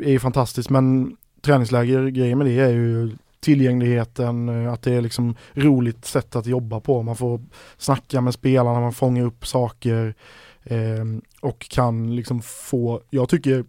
är fantastiskt men träningsläger, grejen med det är ju tillgängligheten, eh, att det är liksom roligt sätt att jobba på. Man får snacka med spelarna, man fångar upp saker eh, och kan liksom få, jag tycker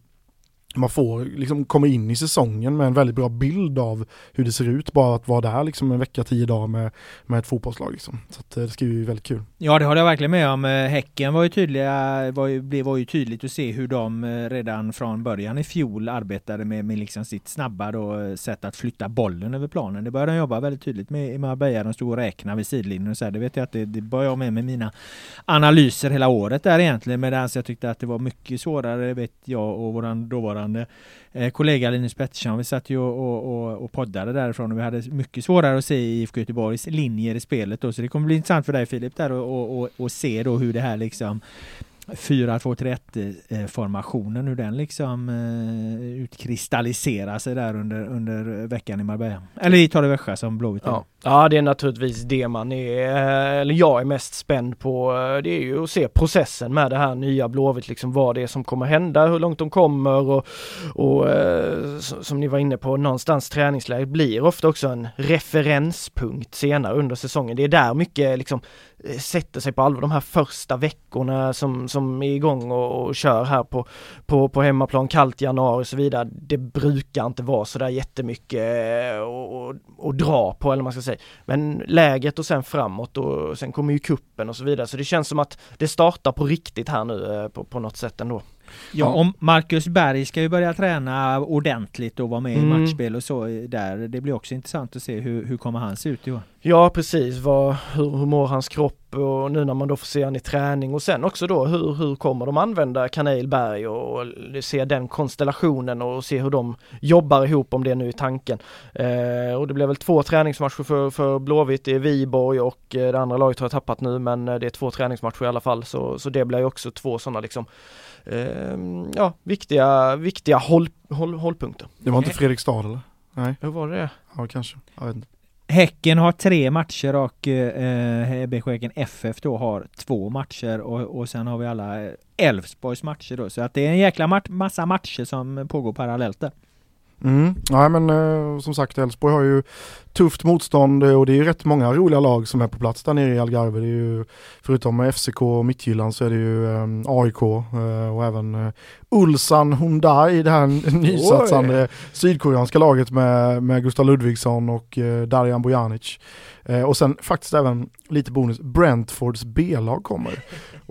man får liksom komma in i säsongen med en väldigt bra bild av hur det ser ut bara att vara där liksom en vecka, tio dagar med, med ett fotbollslag liksom. Så att, eh, det ska ju väldigt kul. Ja det håller jag verkligen med om. Eh, Häcken var ju tydliga, var ju, det var ju tydligt att se hur de eh, redan från början i fjol arbetade med, med liksom sitt snabba då, sätt att flytta bollen över planen. Det började de jobba väldigt tydligt med i Marbella. De stod och räknade vid sidlinjen och så här. Det vet jag att det, det började jag med med mina analyser hela året där egentligen. Medan jag tyckte att det var mycket svårare, vet jag och våran dåvarande eh, kollega Linus Pettersson. Vi satt ju och, och, och poddade därifrån och vi hade mycket svårare att se IFK Göteborgs linjer i spelet då. Så det kommer bli intressant för dig Filip där och, och, och se då hur det här liksom 4-2-3-1 formationen, hur den liksom eh, utkristalliserar sig där under, under veckan i Marbella. Eller i Torrevieja som Blåvitt ja ja, det är naturligtvis det man är, eller jag är mest spänd på. Eh, det är ju att se processen med det här nya Blåvitt, liksom vad det är som kommer hända, hur långt de kommer och, och eh, som ni var inne på, någonstans träningsläget blir ofta också en referenspunkt senare under säsongen. Det är där mycket liksom eh, sätter sig på allvar de här första veckorna som, som är igång och, och kör här på, på, på hemmaplan, kallt januari och så vidare. Det brukar inte vara sådär jättemycket att dra på eller man ska säga. Men läget och sen framåt och sen kommer ju kuppen och så vidare. Så det känns som att det startar på riktigt här nu eh, på, på något sätt ändå. Ja, om Marcus Berg ska ju börja träna ordentligt och vara med mm. i matchspel och så där. Det blir också intressant att se hur, hur kommer han se ut i år? Ja precis, Vad, hur, hur mår hans kropp och nu när man då får se han i träning och sen också då hur, hur kommer de använda Kanelberg och, och se den konstellationen och se hur de jobbar ihop om det nu är tanken. Eh, och det blir väl två träningsmatcher för, för Blåvitt, det är Viborg och eh, det andra laget har jag tappat nu men eh, det är två träningsmatcher i alla fall så, så det blir ju också två sådana liksom eh, ja, viktiga, viktiga håll, håll, hållpunkter. Det var inte Fredrikstad eller? Nej. Hur var det? Ja, kanske. Jag vet inte. Häcken har tre matcher och eh, eh BK Häcken FF då har två matcher och, och sen har vi alla Elfsborgs matcher då. Så att det är en jäkla mat massa matcher som pågår parallellt där. Mm. Ja men eh, som sagt Elfsborg har ju tufft motstånd och det är ju rätt många roliga lag som är på plats där nere i Algarve. Det är ju, förutom FCK och Midtjylland så är det ju eh, AIK eh, och även eh, Ulsan Hyundai, det här nysatsande sydkoreanska laget med, med Gustav Ludvigsson och eh, Darijan Bojanic. Eh, och sen faktiskt även lite bonus, Brentfords B-lag kommer.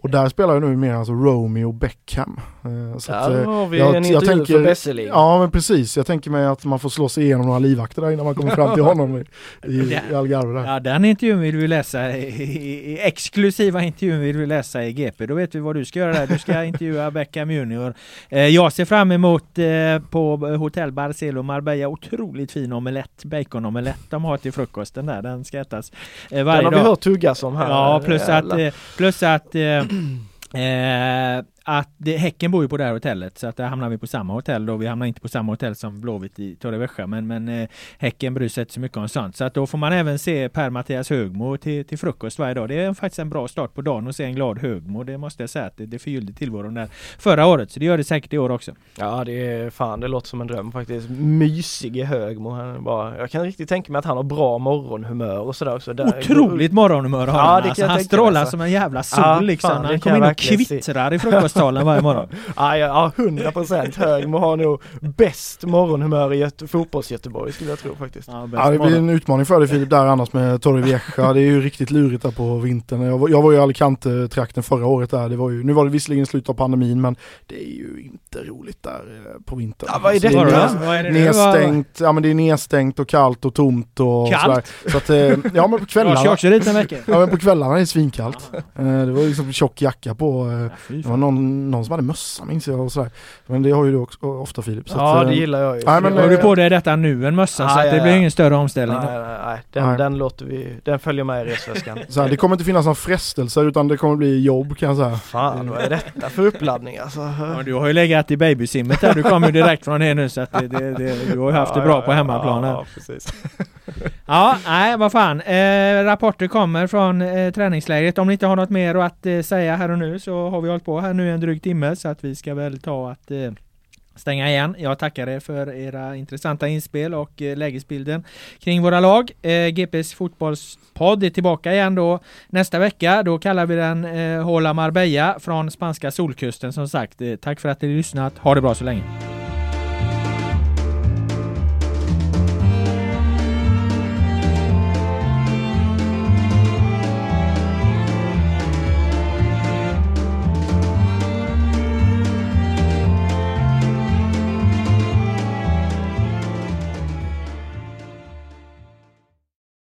Och där spelar ju nu mer alltså Romeo Beckham. Eh, så där att, har vi jag, en intervju tänker, för Besseling. Ja men precis, jag tänker mig att man får slå sig igenom några livvakter där innan man kommer fram till honom i, i, i Algarve där. Ja den intervjun vill vi läsa, i, i, exklusiva intervjun vill vi läsa i GP. Då vet vi vad du ska göra där. Du ska intervjua Beckham Junior. Eh, jag ser fram emot eh, på Hotell Barcelo Marbella otroligt fin omelett, baconomelett de har till frukosten där. Den ska ätas varje dag. Den har vi hört tuggas om här. Ja plus att, plus att Eh, att det, Häcken bor ju på det här hotellet så att där hamnar vi på samma hotell då. Vi hamnar inte på samma hotell som Blåvitt i Torrevieja men, men eh, Häcken bryr sig inte så mycket om sånt. Så att då får man även se Per-Mattias Högmo till, till frukost varje dag. Det är faktiskt en bra start på dagen att se en glad Högmo. Det måste jag säga att det, det förgyllde tillvaron där förra året. Så det gör det säkert i år också. Ja det är fan det låter som en dröm faktiskt. Mysig Högmo. Han bara, jag kan riktigt tänka mig att han har bra morgonhumör och sådär också. Där, Otroligt morgonhumör har ja, han. Alltså, han strålar alltså. som en jävla sol ja, liksom. Fan, han kommer in och kvittrar i frukosttalen varje morgon. ja, ja, 100 procent. Högmo har nog bäst morgonhumör i fotbolls-Göteborg skulle jag tro faktiskt. Ja, ja det blir en utmaning för dig Filip där annars med Torrevieja. det är ju riktigt lurigt där på vintern. Jag var, jag var ju i Alicante-trakten förra året där. Det var ju, nu var det visserligen slut av pandemin men det är ju inte roligt där eh, på vintern. Ja, vad är det? Alltså, det, är det nedstängt, ja men det är nedstängt och kallt och tomt och kallt? sådär. Så att, eh, ja men på kvällarna. Jag också dit en vecka. Ja men på kvällarna är det svinkallt. Eh, det var liksom tjock jacka på. Det var någon, någon som hade mössa minns jag och sådär. Men det har ju du också ofta Filip. Så ja att, det gillar jag ju. Nej, men, har du på dig detta nu, en mössa, så att det blir ingen större omställning. Nej, nej, nej. Den, nej. den låter vi, den följer med i resväskan. Så här, det kommer inte finnas någon frestelse utan det kommer bli jobb kan jag säga. Fan vad är detta för uppladdning alltså? Ja, du har ju legat i babysimmet där, du kommer ju direkt från det nu så att det, det, det, du har ju haft det bra på hemmaplan Ja, precis ja, nej vad fan. Eh, rapporter kommer från eh, träningslägret. Om ni inte har något mer att eh, säga här och nu så har vi hållit på här nu en dryg timme så att vi ska väl ta att eh, stänga igen. Jag tackar er för era intressanta inspel och eh, lägesbilden kring våra lag. Eh, GPs fotbollspodd är tillbaka igen då nästa vecka. Då kallar vi den eh, Hola Marbella från spanska solkusten som sagt. Eh, tack för att ni lyssnat. Ha det bra så länge.